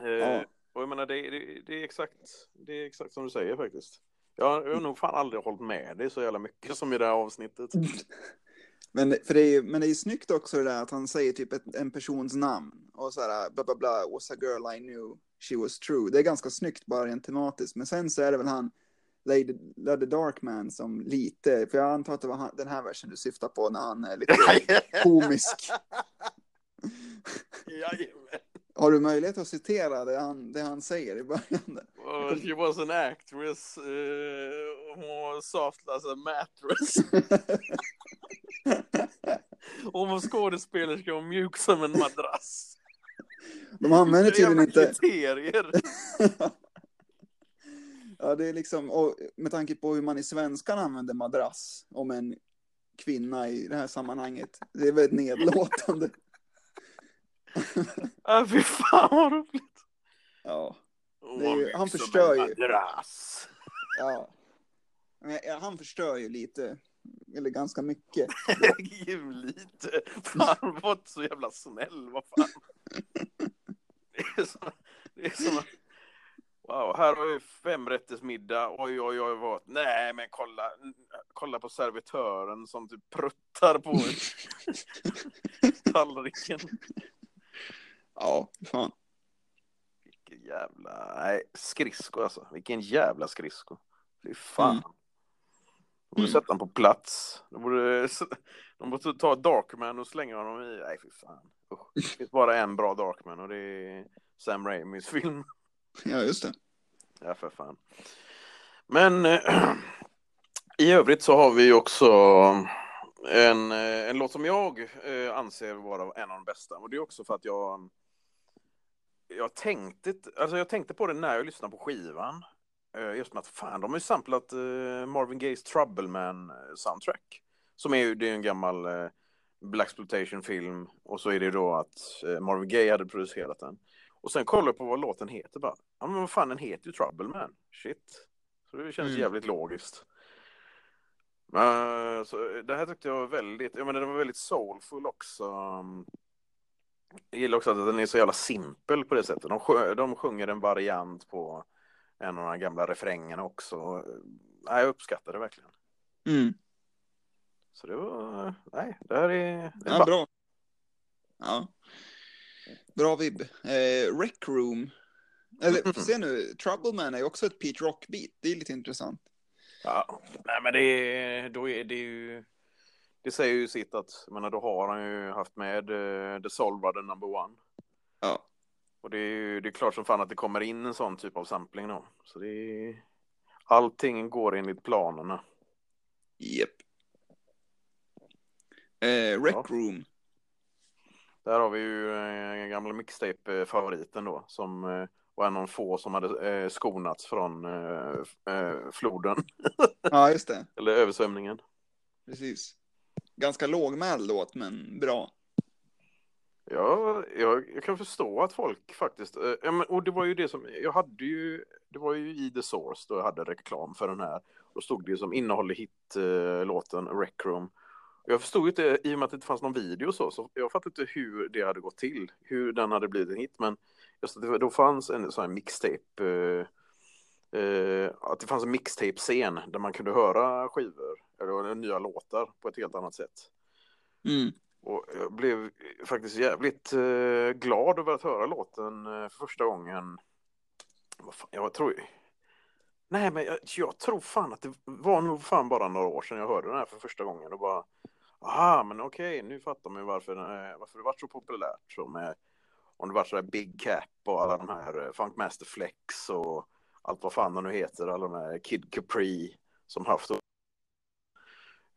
S2: Eh,
S1: Ja.
S2: Och jag menar det, det, det, är exakt, det är exakt som du säger faktiskt. Jag, jag har nog fan aldrig hållit med dig så jävla mycket som i det här avsnittet.
S1: Men, för det är, ju- men det är ju snyggt också det där att han säger typ ett, en persons namn och så här bla bla bla was a girl I knew she was true. Det är ganska snyggt bara rent tematiskt. Men sen så är det väl han Lady, Lady Darkman som lite, för jag antar att det var han, den här versen du syftar på när han är lite komisk.
S2: Jajamän.
S1: Har du möjlighet att citera det han, det han säger i början? Där?
S2: Uh, she was an actress. Uh, hon var soft as a mattress. Hon var skådespelerska och mjuk som en madrass.
S1: De använder tydligen inte...
S2: kriterier.
S1: Ja, det är liksom, och med tanke på hur man i svenskan använder madrass om en kvinna i det här sammanhanget. Det är väldigt nedlåtande.
S2: Ah, fy fan vad roligt.
S1: Ja, ju- han förstör ju.
S2: madrass.
S1: ja. Ja, han förstör ju lite, eller ganska mycket.
S2: Lite. Fan, var inte så jävla snäll. Vad fan. Det är som, det är Wow, här har vi femrättersmiddag. Oj, oj, oj, vad. Nej, men kolla. Kolla på servitören som typ pruttar på tallriken.
S1: Ja, fan.
S2: Vilken jävla... Nej, skridsko alltså. Vilken jävla skridsko. Fy fan.
S1: Mm.
S2: De borde
S1: Mm.
S2: sätta honom på plats. De borde, de borde ta Darkman och slänga honom i... Nej, fy fan. Usch. Det finns bara en bra Darkman och det är Sam Raimis film.
S1: Ja, just det.
S2: Ja, för fan. Men eh, i övrigt så har vi också en, eh, en låt som jag eh, anser vara en av de bästa. Och det är också för att jag jag tänkte, alltså jag tänkte på det när jag lyssnade på skivan. Eh, Just med att fan, de har ju samplat eh, Marvin Gayes Trouble Man eh, soundtrack. Som är ju, det är en gammal eh, Blaxploitation-film. Och så är det då att Marvin Gaye hade producerat den. Och sen kollar jag på vad låten heter bara. Ja men vad fan, den heter ju Trouble Man. Shit. Så det känns
S1: Mm.
S2: jävligt logiskt. Men, så det här tyckte jag var väldigt, jag menar den var väldigt soulful också. Jag gillar också att den är så jävla simpel på det sättet. De, sjö, de sjunger en variant på en av de gamla refrängerna också. Nej, jag uppskattar det verkligen.
S1: Mm.
S2: Så det var, nej, det här är, det är
S1: Ja, bra. Ja. Bra vibb. Eh, Rec Room. Eller, se nu, Trouble Man är ju också ett Pete Rock-beat. Det är lite intressant.
S2: Ja, nej men det, då är det ju... Det säger ju sitt att, menar, då har han ju haft med uh, The Brother number one.
S1: Ja.
S2: Och det är ju det är klart som fan att det kommer in en sån typ av sampling då. Så det är... Allting går enligt planerna.
S1: Japp. Eh, Rec Room.
S2: Där har vi ju eh, gamla mixtape-favoriten då, som eh, var en av få som hade eh, skonats från eh floden.
S1: ja, just det.
S2: Eller översvämningen.
S1: Precis. Ganska lågmäld låt, men bra.
S2: Ja, jag, jag, kan förstå att folk faktiskt, eh, och det var ju det som, jag hade ju, det var ju i The Source då jag hade reklam för den här. Då stod det ju som innehåller hitlåten eh, Rec Room. Jag förstod inte, i och med att det inte fanns någon video så, så jag fattade inte hur det hade gått till, hur den hade blivit en hit, men just att det, då fanns en sån här mixtape, eh, eh, att det fanns en mixtape-scen där man kunde höra skivor, eller nya låtar på ett helt annat sätt.
S1: Mm.
S2: Och jag blev faktiskt jävligt eh, glad över att höra låten eh, för första gången. Fan, jag tror... Nej, men jag, jag, tror fan att det var nog fan bara några år sedan jag hörde den här för första gången och bara... Aha, men okej, nu fattar man ju varför, eh, varför det var så populärt. Så med, om det var så där Big Cap och alla de här eh, Funkmaster Flex och allt vad fan de nu heter, alla de här Kid Capri som haft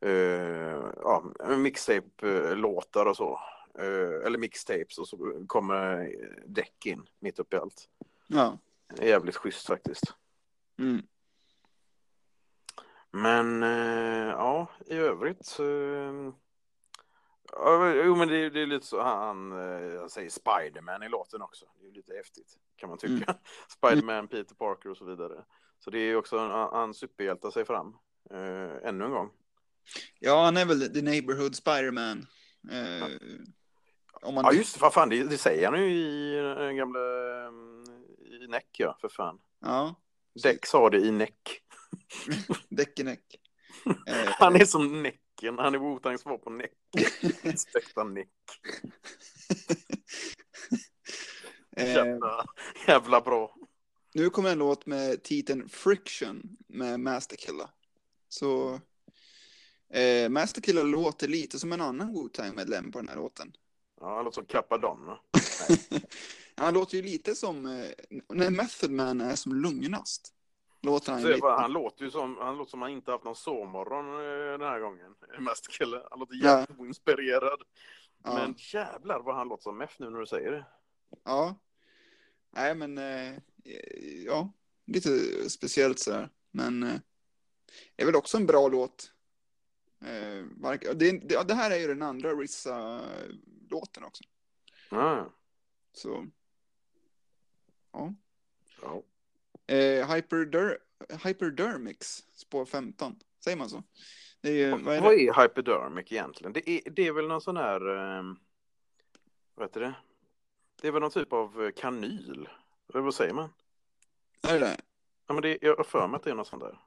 S2: uh, ja, mixtape-låtar och så. Uh, eller mixtapes och så kommer däck in mitt uppe i allt.
S1: Ja.
S2: Jävligt schysst faktiskt.
S1: Mm.
S2: Men uh, ja, i övrigt. Jo, men det, det, är lite så han, han säger Spiderman i låten också. Det är lite häftigt kan man tycka. Mm. Spiderman, Peter Parker och så vidare. Så det är också, han, han superhjältar sig fram. ännu en gång.
S1: Ja, han är väl The Neighborhood Spiderman. Eh,
S2: om man... Ja, just det. Vad fan, det, det säger han ju i den eh, gamla i Näck, ja, för fan.
S1: Ja.
S2: Däck sa det i Näck.
S1: Däck i Näck.
S2: Eh, han är som Näcken, han är Wu-Tangs svar på Näck. Stekta Näck. Eh, jävla, jävla bra.
S1: Nu kommer en låt med titeln Friction med Masterkilla. Så Eh, Masterkiller låter lite som en annan Wu-Tang-medlem på den här låten.
S2: Ja, han låter som Capadonna.
S1: han låter ju lite som eh, när Method Man är som lugnast. Låter han,
S2: lite. han låter ju som han låter som han inte haft någon sovmorgon eh, den här gången. Masterkiller. Han låter jävligt ja. inspirerad. Ja. Men jävlar vad han låter som Meth nu när du säger det.
S1: Ja. Nej, men eh, ja, lite speciellt sådär. Men eh, det är väl också en bra låt. Eh, det, det, det, här är ju den andra Rissa-låten också.
S2: Mm.
S1: Så. Ja.
S2: ja.
S1: Eh, Hyperder Hyperdermix, spår 15. Säger man så?
S2: Det är ju, vad, är vad är hyperdermic egentligen? Det är, det är väl någon sån här... Eh, vad heter det? Det är väl någon typ av eh, kanyl? Eller vad säger man?
S1: Är det det?
S2: Ja, men det, jag har för mig att det är något sånt där.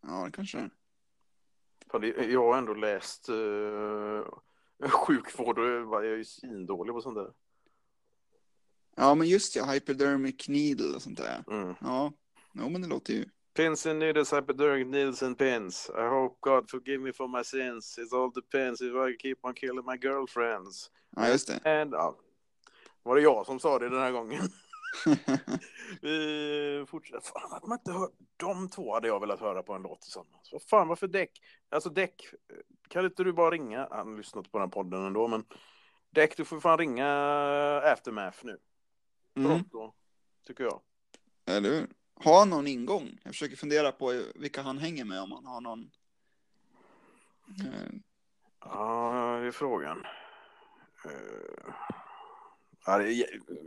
S1: Ja, det kanske är.
S2: Jag har ändå läst uh, sjukvård och jag är ju svindålig på sånt där.
S1: Ja, men just ja, hypodermic needle och sånt där.
S2: Mm.
S1: Ja, jo, men det låter ju.
S2: Pins and needles, hypodermic needles and pins. I hope God forgive me for my sins. It all depends if I keep on killing my girlfriends.
S1: Ja, just det.
S2: And, ja. Var det jag som sa det den här gången? Vi fortsätter. Fan, att man inte hört de två hade jag velat höra på en låt tillsammans. Vad fan, varför Däck? Alltså Däck, kan inte du bara ringa? Han har lyssnat på den podden ändå, men Däck, du får fan ringa Aftermath nu. Mm. Pronto, tycker jag.
S1: Eller hur? Har någon ingång? Jag försöker fundera på vilka han hänger med, om han har någon.
S2: Eh. Ja, det är frågan. Ja, det är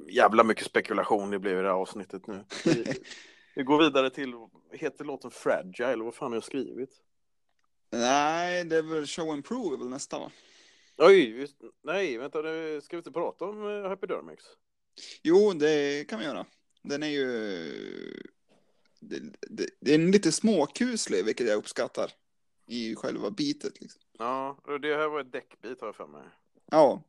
S2: jävla mycket spekulation det blev i det här avsnittet nu. Vi, vi går vidare till, heter låten Fragile, vad fan har jag skrivit?
S1: Nej, det är väl Show and Prove väl nästa va?
S2: Oj, nej, vänta, ska vi inte prata om uh, Hypodermics?
S1: Jo, det kan vi göra. Den är ju... Det, det, det är lite småkuslig, vilket jag uppskattar. I själva bitet liksom.
S2: Ja, och det här var ett däckbit har jag för mig.
S1: Ja,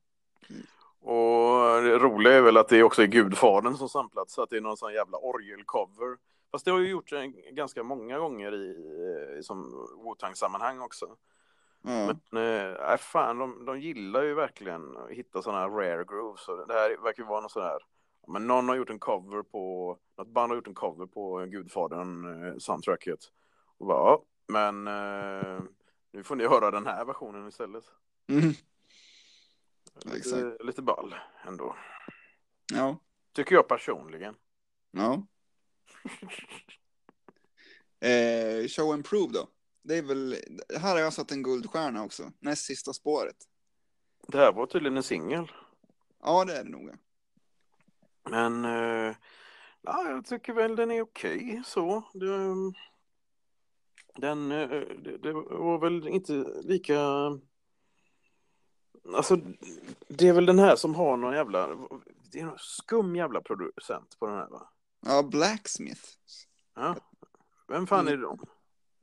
S2: Och det roliga är väl att det också är Gudfadern som samplat så att det är någon sån jävla orgelcover. Fast det har ju gjorts ganska många gånger i, i som Wu-Tang-sammanhang också. Mm. Men äh, fan, de, de gillar ju verkligen att hitta sådana här rare grooves. Det här verkar ju vara något sån här men någon har gjort en cover på, något band har gjort en cover på Gudfadern eh, soundtracket. Och bara, ja, men eh, nu får ni höra den här versionen istället. Mm. Lite, lite ball ändå.
S1: Ja.
S2: Tycker jag personligen.
S1: Ja. eh, show and prove då. Det är väl, här har jag satt en guldstjärna också. Näst sista spåret.
S2: Det här var tydligen en singel.
S1: Ja, det är det nog.
S2: Men eh, ja, jag tycker väl den är okej okay, så. Det, den, eh, det, det, var väl inte lika... Alltså, det är väl den här som har någon jävla... Det är någon skum jävla producent på den här va?
S1: Ja, Blacksmith.
S2: Ja. Vem fan är de?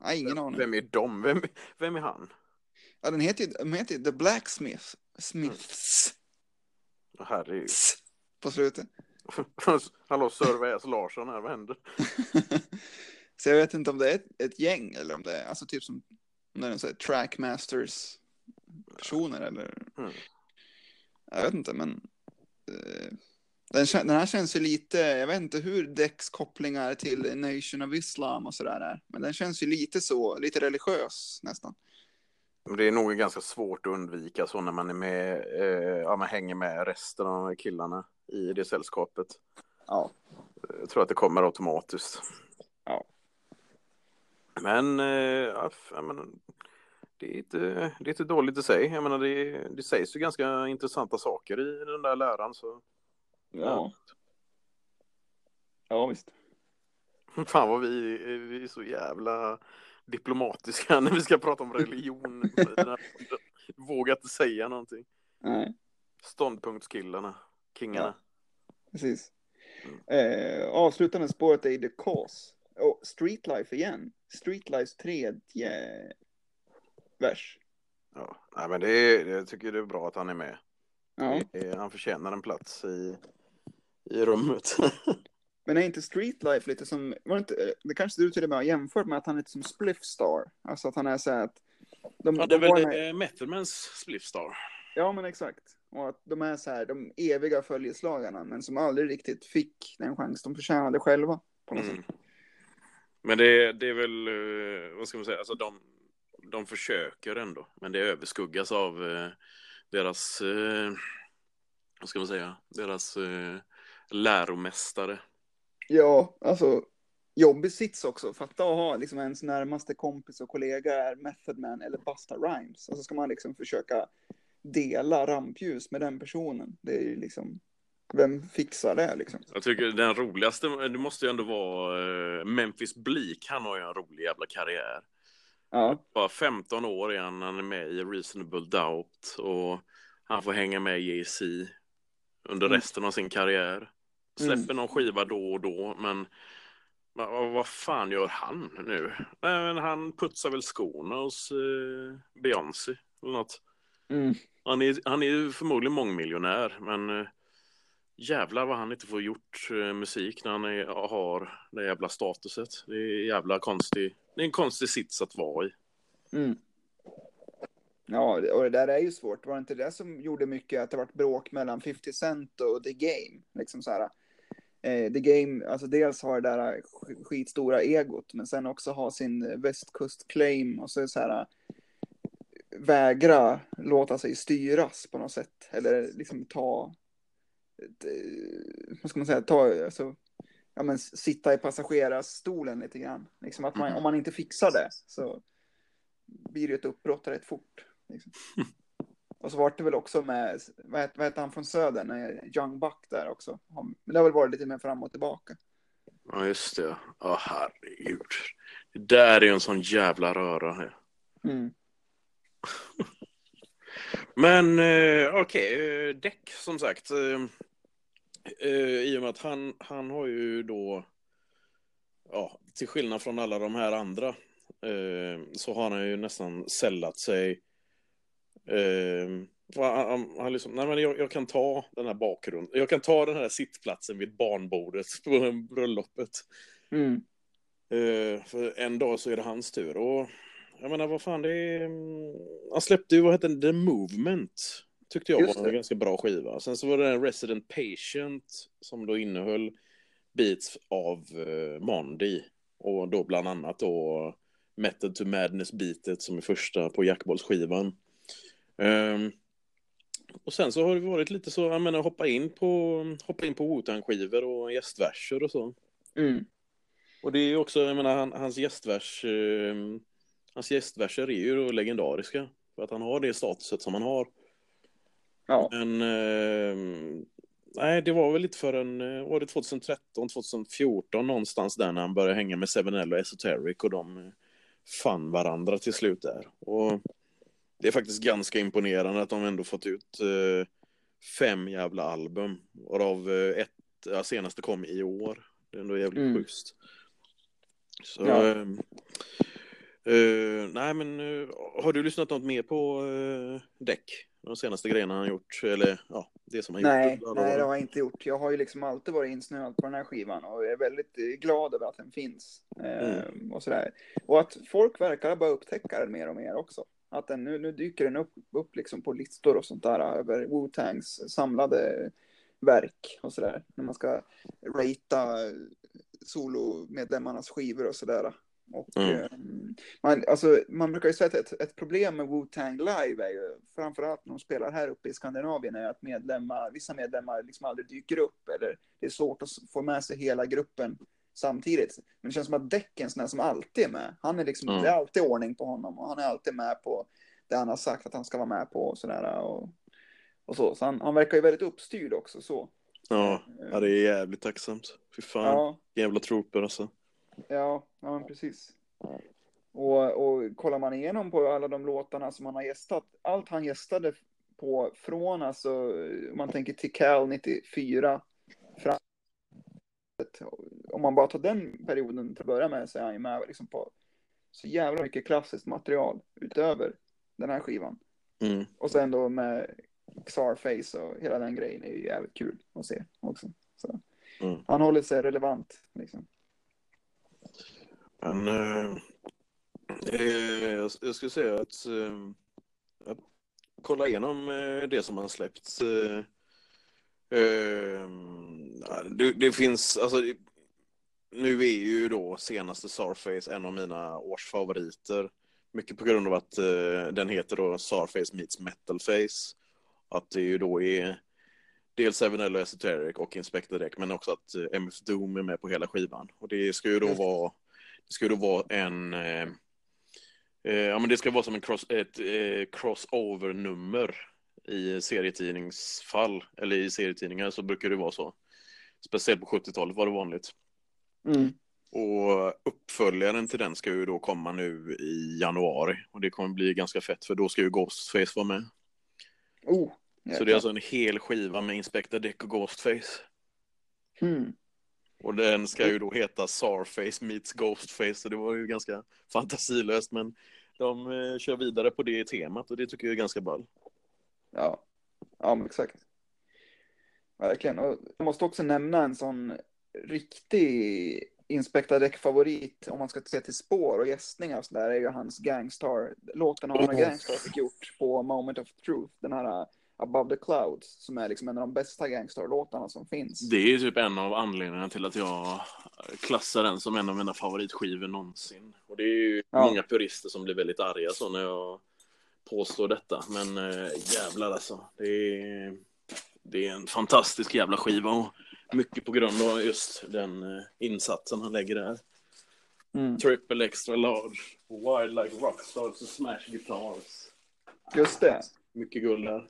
S1: Ja, ingen aning.
S2: Vem är de? Vem, vem är han?
S1: Ja, den heter ju den heter The Blacksmith. Smiths.
S2: Mm. Herregud.
S1: På slutet.
S2: Hallå, Sir Larsson här, vad händer?
S1: så jag vet inte om det är ett, ett, gäng eller om det är, alltså typ som, om det är en sån här trackmasters personer eller. Mm. Jag vet inte, men. Eh, den, den, här känns ju lite, jag vet inte hur Dex kopplingar till Nation of Islam och sådär är. Men den känns ju lite så, lite religiös nästan.
S2: Det är nog ganska svårt att undvika så när man är med, eh, ja, man hänger med resten av killarna i det sällskapet.
S1: Ja.
S2: Jag tror att det kommer automatiskt.
S1: Ja.
S2: Men, eh, ja, men det, är inte, det är inte dåligt i sig. Jag menar, det, det sägs ju ganska intressanta saker i den där läran. Så,
S1: ja. ja. Visst.
S2: Fan vad vi, vi är så jävla diplomatiska när vi ska prata om religion. Vågar inte säga någonting.
S1: Nej.
S2: Ståndpunktskillarna, kingarna.
S1: Ja, precis. Mm. Eh, avslutande spåret är The Cause. Och Streetlife igen. Streetlifes tredje vers.
S2: Ja, nej, men det är, jag tycker det är bra att han är med.
S1: Ja.
S2: Är, han förtjänar en plats i, i rummet.
S1: Men är inte Streetlife lite som, var det, inte, det kanske du till och med har jämfört med att han är lite som Spliffstar? Alltså att han är så här att...
S2: De, ja, det är väl med... Mettermans Spliffstar.
S1: Ja, men exakt. Och att de är så här, de eviga följeslagarna, men som aldrig riktigt fick den chans de förtjänade själva. På något mm. sätt.
S2: Men det, det är väl, eh, vad ska man säga, alltså de, de försöker ändå, men det överskuggas av eh, deras, eh, vad ska man säga, deras läromästare.
S1: Ja, alltså jobbig sits också. Fatta att ha liksom ens närmaste kompis och kollega är Method Man eller Busta Rhymes. Och så ska man liksom försöka dela rampljus med den personen. Det är ju liksom, vem fixar det liksom?
S2: Jag tycker den roligaste, det måste ju ändå vara uh, Memphis Bleak. Han har ju en rolig jävla karriär.
S1: Ja.
S2: Bara 15 år igen, han är med i Reasonable Doubt och han får hänga med i Jay-Z under mm. resten av sin karriär. Släpper mm. någon skiva då och då, men vad, fan gör han nu? Nej, han putsar väl skorna hos eh, Beyoncé eller något.
S1: Mm.
S2: Han, är, han är förmodligen mångmiljonär, men eh, jävlar vad han inte får gjort eh, musik när han är, har det jävla statuset. Det är jävla konstig, det är en konstig sits att vara i.
S1: Mm. Ja, och det där är ju svårt. Var det inte det som gjorde mycket att det var bråk mellan 50 Cent och The Game? Liksom så här, eh, The Game, alltså dels har det där skitstora egot, men sen också ha sin västkust-claim och så, så här vägra låta sig styras på något sätt. Eller liksom ta, eh, vad ska man säga, ta, alltså, ja men sitta i passagerarstolen lite grann. Liksom att man, mm. om man inte fixar det så blir det ett uppbrott rätt fort. Liksom. Och så var det väl också med, vad heter, vad heter han från Södern, Young Buck där också. Men det har väl varit lite mer fram och tillbaka.
S2: Ja, just det. Ja, herregud. Det där är ju en sån jävla röra.
S1: Mm.
S2: Men eh, okej, okay, eh, däck som sagt. Eh, eh, I och med att han, han har ju då, ja, till skillnad från alla de här andra, eh, så har han ju nästan sällat sig. Eh, han, han liksom, nej men jag, jag, kan ta den här bakgrunden, jag kan ta den här sittplatsen vid barnbordet på bröllopet. Mm. Uh, för en dag så är det hans tur. Och jag menar, vad fan, det är... Mm, han släppte ju, vad hette den, The Movement. Tyckte jag var en ganska bra skiva. Sen så var det en Resident Patient som då innehöll beats av uh, Mondi. Och då bland annat då Method to Madness-beatet som är första på Jackbollsskivan. Um, och sen så har det varit lite så, jag menar hoppa in på, hoppa in på Wu-Tang-skivor och gästverser och så. Mm. Och det är också, jag menar han, hans gästvers, eh, hans gästverser är ju legendariska. För att han har det statuset som han har. Ja. Men, eh, nej det var väl lite för en, eh, var det 2013, 2014 någonstans där när han började hänga med 7L och Esoteric och de fann varandra till slut där. Och det är faktiskt ganska imponerande att de ändå fått ut eh, fem jävla album. Varav eh, ett, ja, senaste kom i år. Det är ändå jävligt mm. schysst. Så, ja. eh, eh, nej men eh, har du lyssnat något mer på eh, Däck? De senaste grejerna han gjort, eller ja, det som han
S1: nej,
S2: gjort?
S1: Nej, det har jag inte gjort. Jag har ju liksom alltid varit insnöad på den här skivan och är väldigt glad över att den finns. Mm. och sådär. Och att folk verkar bara upptäcka den mer och mer också. Att den, nu, nu dyker den upp, upp liksom på listor och sånt där över Wu-Tangs samlade verk och sådär. När man ska ratea solomedlemmarnas skivor och sådär. Och, mm. eh, man, alltså, man brukar ju säga att ett, ett problem med Wu-Tang Live är ju, framförallt när de spelar här uppe i Skandinavien, är att medlemmar, vissa medlemmar liksom aldrig dyker upp eller det är svårt att få med sig hela gruppen samtidigt. Men det känns som att Däcken sån som alltid är med. Han är liksom, mm. Det är alltid ordning på honom och han är alltid med på det han har sagt att han ska vara med på och sådär. Och, och så. så han, han verkar ju väldigt uppstyrd också så.
S2: Ja, ja det är jävligt tacksamt. Fy fan, ja. jävla trooper alltså.
S1: Ja, ja men precis. Och, och kollar man igenom på alla de låtarna som han har gästat, allt han gästade på från, alltså om man tänker till Cal 94 fram om man bara tar den perioden till att börja med så är han ju med liksom på så jävla mycket klassiskt material utöver den här skivan. Mm. Och sen då med Xarface och hela den grejen är ju jävligt kul att se också. Så mm. Han håller sig relevant liksom.
S2: Men eh, eh, jag, skulle säga att eh, kolla igenom eh, det som har släppts eh, Ehm, det, det, finns, alltså, nu är ju då senaste Sarface en av mina årsfavoriter. Mycket på grund av att den heter då Sarface meets Metalface. Att det ju då är dels Evanello Esoteric och Inspector Deck, men också att MF Doom är med på hela skivan. Och det ska ju då vara, det ska då vara en uh, ja, men det ska vara som en cross, ett crossover-nummer i serietidningsfall, eller i serietidningar så brukar det vara så. Speciellt på 70-talet var det vanligt. Mm. Och uppföljaren till den ska ju då komma nu i januari. Och det kommer bli ganska fett för då ska ju Ghostface vara med. Oh, så det är alltså en hel skiva med Inspector Deck och Ghostface. Mm. Och den ska ju då heta Sarface meets Ghostface. Så det var ju ganska fantasilöst. Men de eh, kör vidare på det temat och det tycker jag är ganska ball.
S1: Ja, ja men exakt. Verkligen. Och jag måste också nämna en sån riktig Inspector Deck-favorit om man ska se till spår och gästningar och sådär är ju hans Gangstar. Låten av mm. Gangstar fick gjort på Moment of Truth. Den här Above the Clouds som är liksom en av de bästa Gangstar-låtarna som finns.
S2: Det är typ en av anledningarna till att jag klassar den som en av mina favoritskivor någonsin. Och det är ju ja. många purister som blir väldigt arga så när jag påstå detta, men äh, jävlar alltså. Det är, det är en fantastisk jävla skiva och mycket på grund av just den äh, insatsen han lägger där. Mm. Triple extra large, wild like rockstars och smash guitars.
S1: Just det.
S2: Mycket guld där.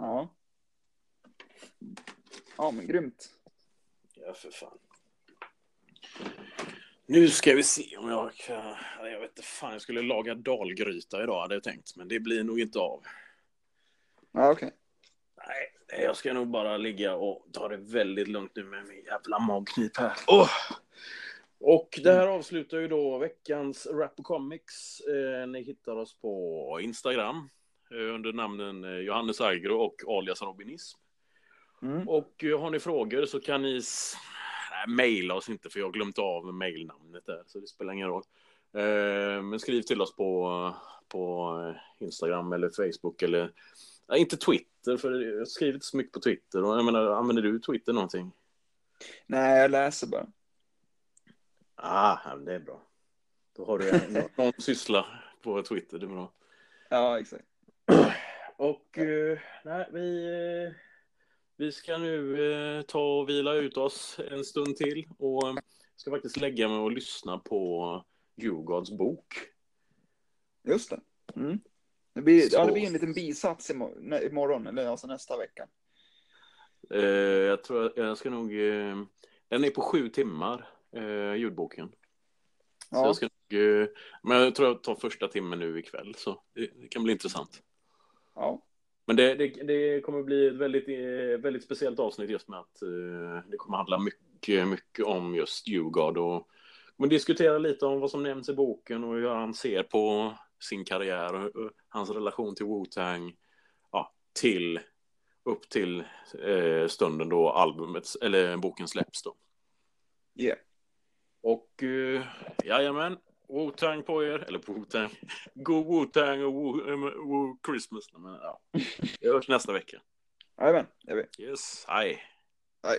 S1: Ja. Ja, men grymt.
S2: Ja, för fan. Nu ska vi se om jag kan... Jag vet inte fan, jag skulle laga dalgryta idag hade jag tänkt. Men det blir nog inte av.
S1: Ja, okej. Okay.
S2: Nej, jag ska nog bara ligga och ta det väldigt lugnt nu med min jävla magknip här. Oh! Och det här avslutar ju då veckans Rap Comics. Eh, ni hittar oss på Instagram. Under namnen Johannes Agro och alias Robinism.
S1: Mm.
S2: Och har ni frågor så kan ni mejla oss inte för jag har glömt av mejlnamnet där så det spelar ingen roll. Men skriv till oss på, på Instagram eller Facebook eller ja, inte Twitter för jag skriver inte så mycket på Twitter jag menar använder du Twitter någonting?
S1: Nej, jag läser bara.
S2: Ah, det är bra. Då har du någon syssla på Twitter, det är bra.
S1: Ja, exakt.
S2: Och uh, nej, vi, uh, vi ska nu uh, ta och vila ut oss en stund till och ska faktiskt lägga mig och lyssna på Djurgårds bok.
S1: Just det. Mm. Det, blir, ja, det blir en liten bisats imorgon, eller alltså nästa vecka.
S2: jag tror jag ska nog... den är på sju timmar, ljudboken. Ja. Så jag ska, men jag tror jag tar första timmen nu ikväll, så det, det kan bli intressant.
S1: Ja.
S2: Men det, det, det, kommer bli ett väldigt, väldigt speciellt avsnitt just med att uh, det kommer handla mycket, mycket om just Djurgård och kommer diskutera lite om vad som nämns i boken och hur han ser på sin karriär och, hans relation till Wu-Tang ja, till upp till uh, stunden då albumet eller boken släpps då.
S1: Yeah.
S2: Och uh, jajamän, Wu-Tang på er, eller på Wu-Tang. God Wu-Tang och Wu, Wu Christmas. Men, ja. Vi hörs nästa vecka.
S1: Jajamän, det gör vi.
S2: Yes, hej.
S1: Hej.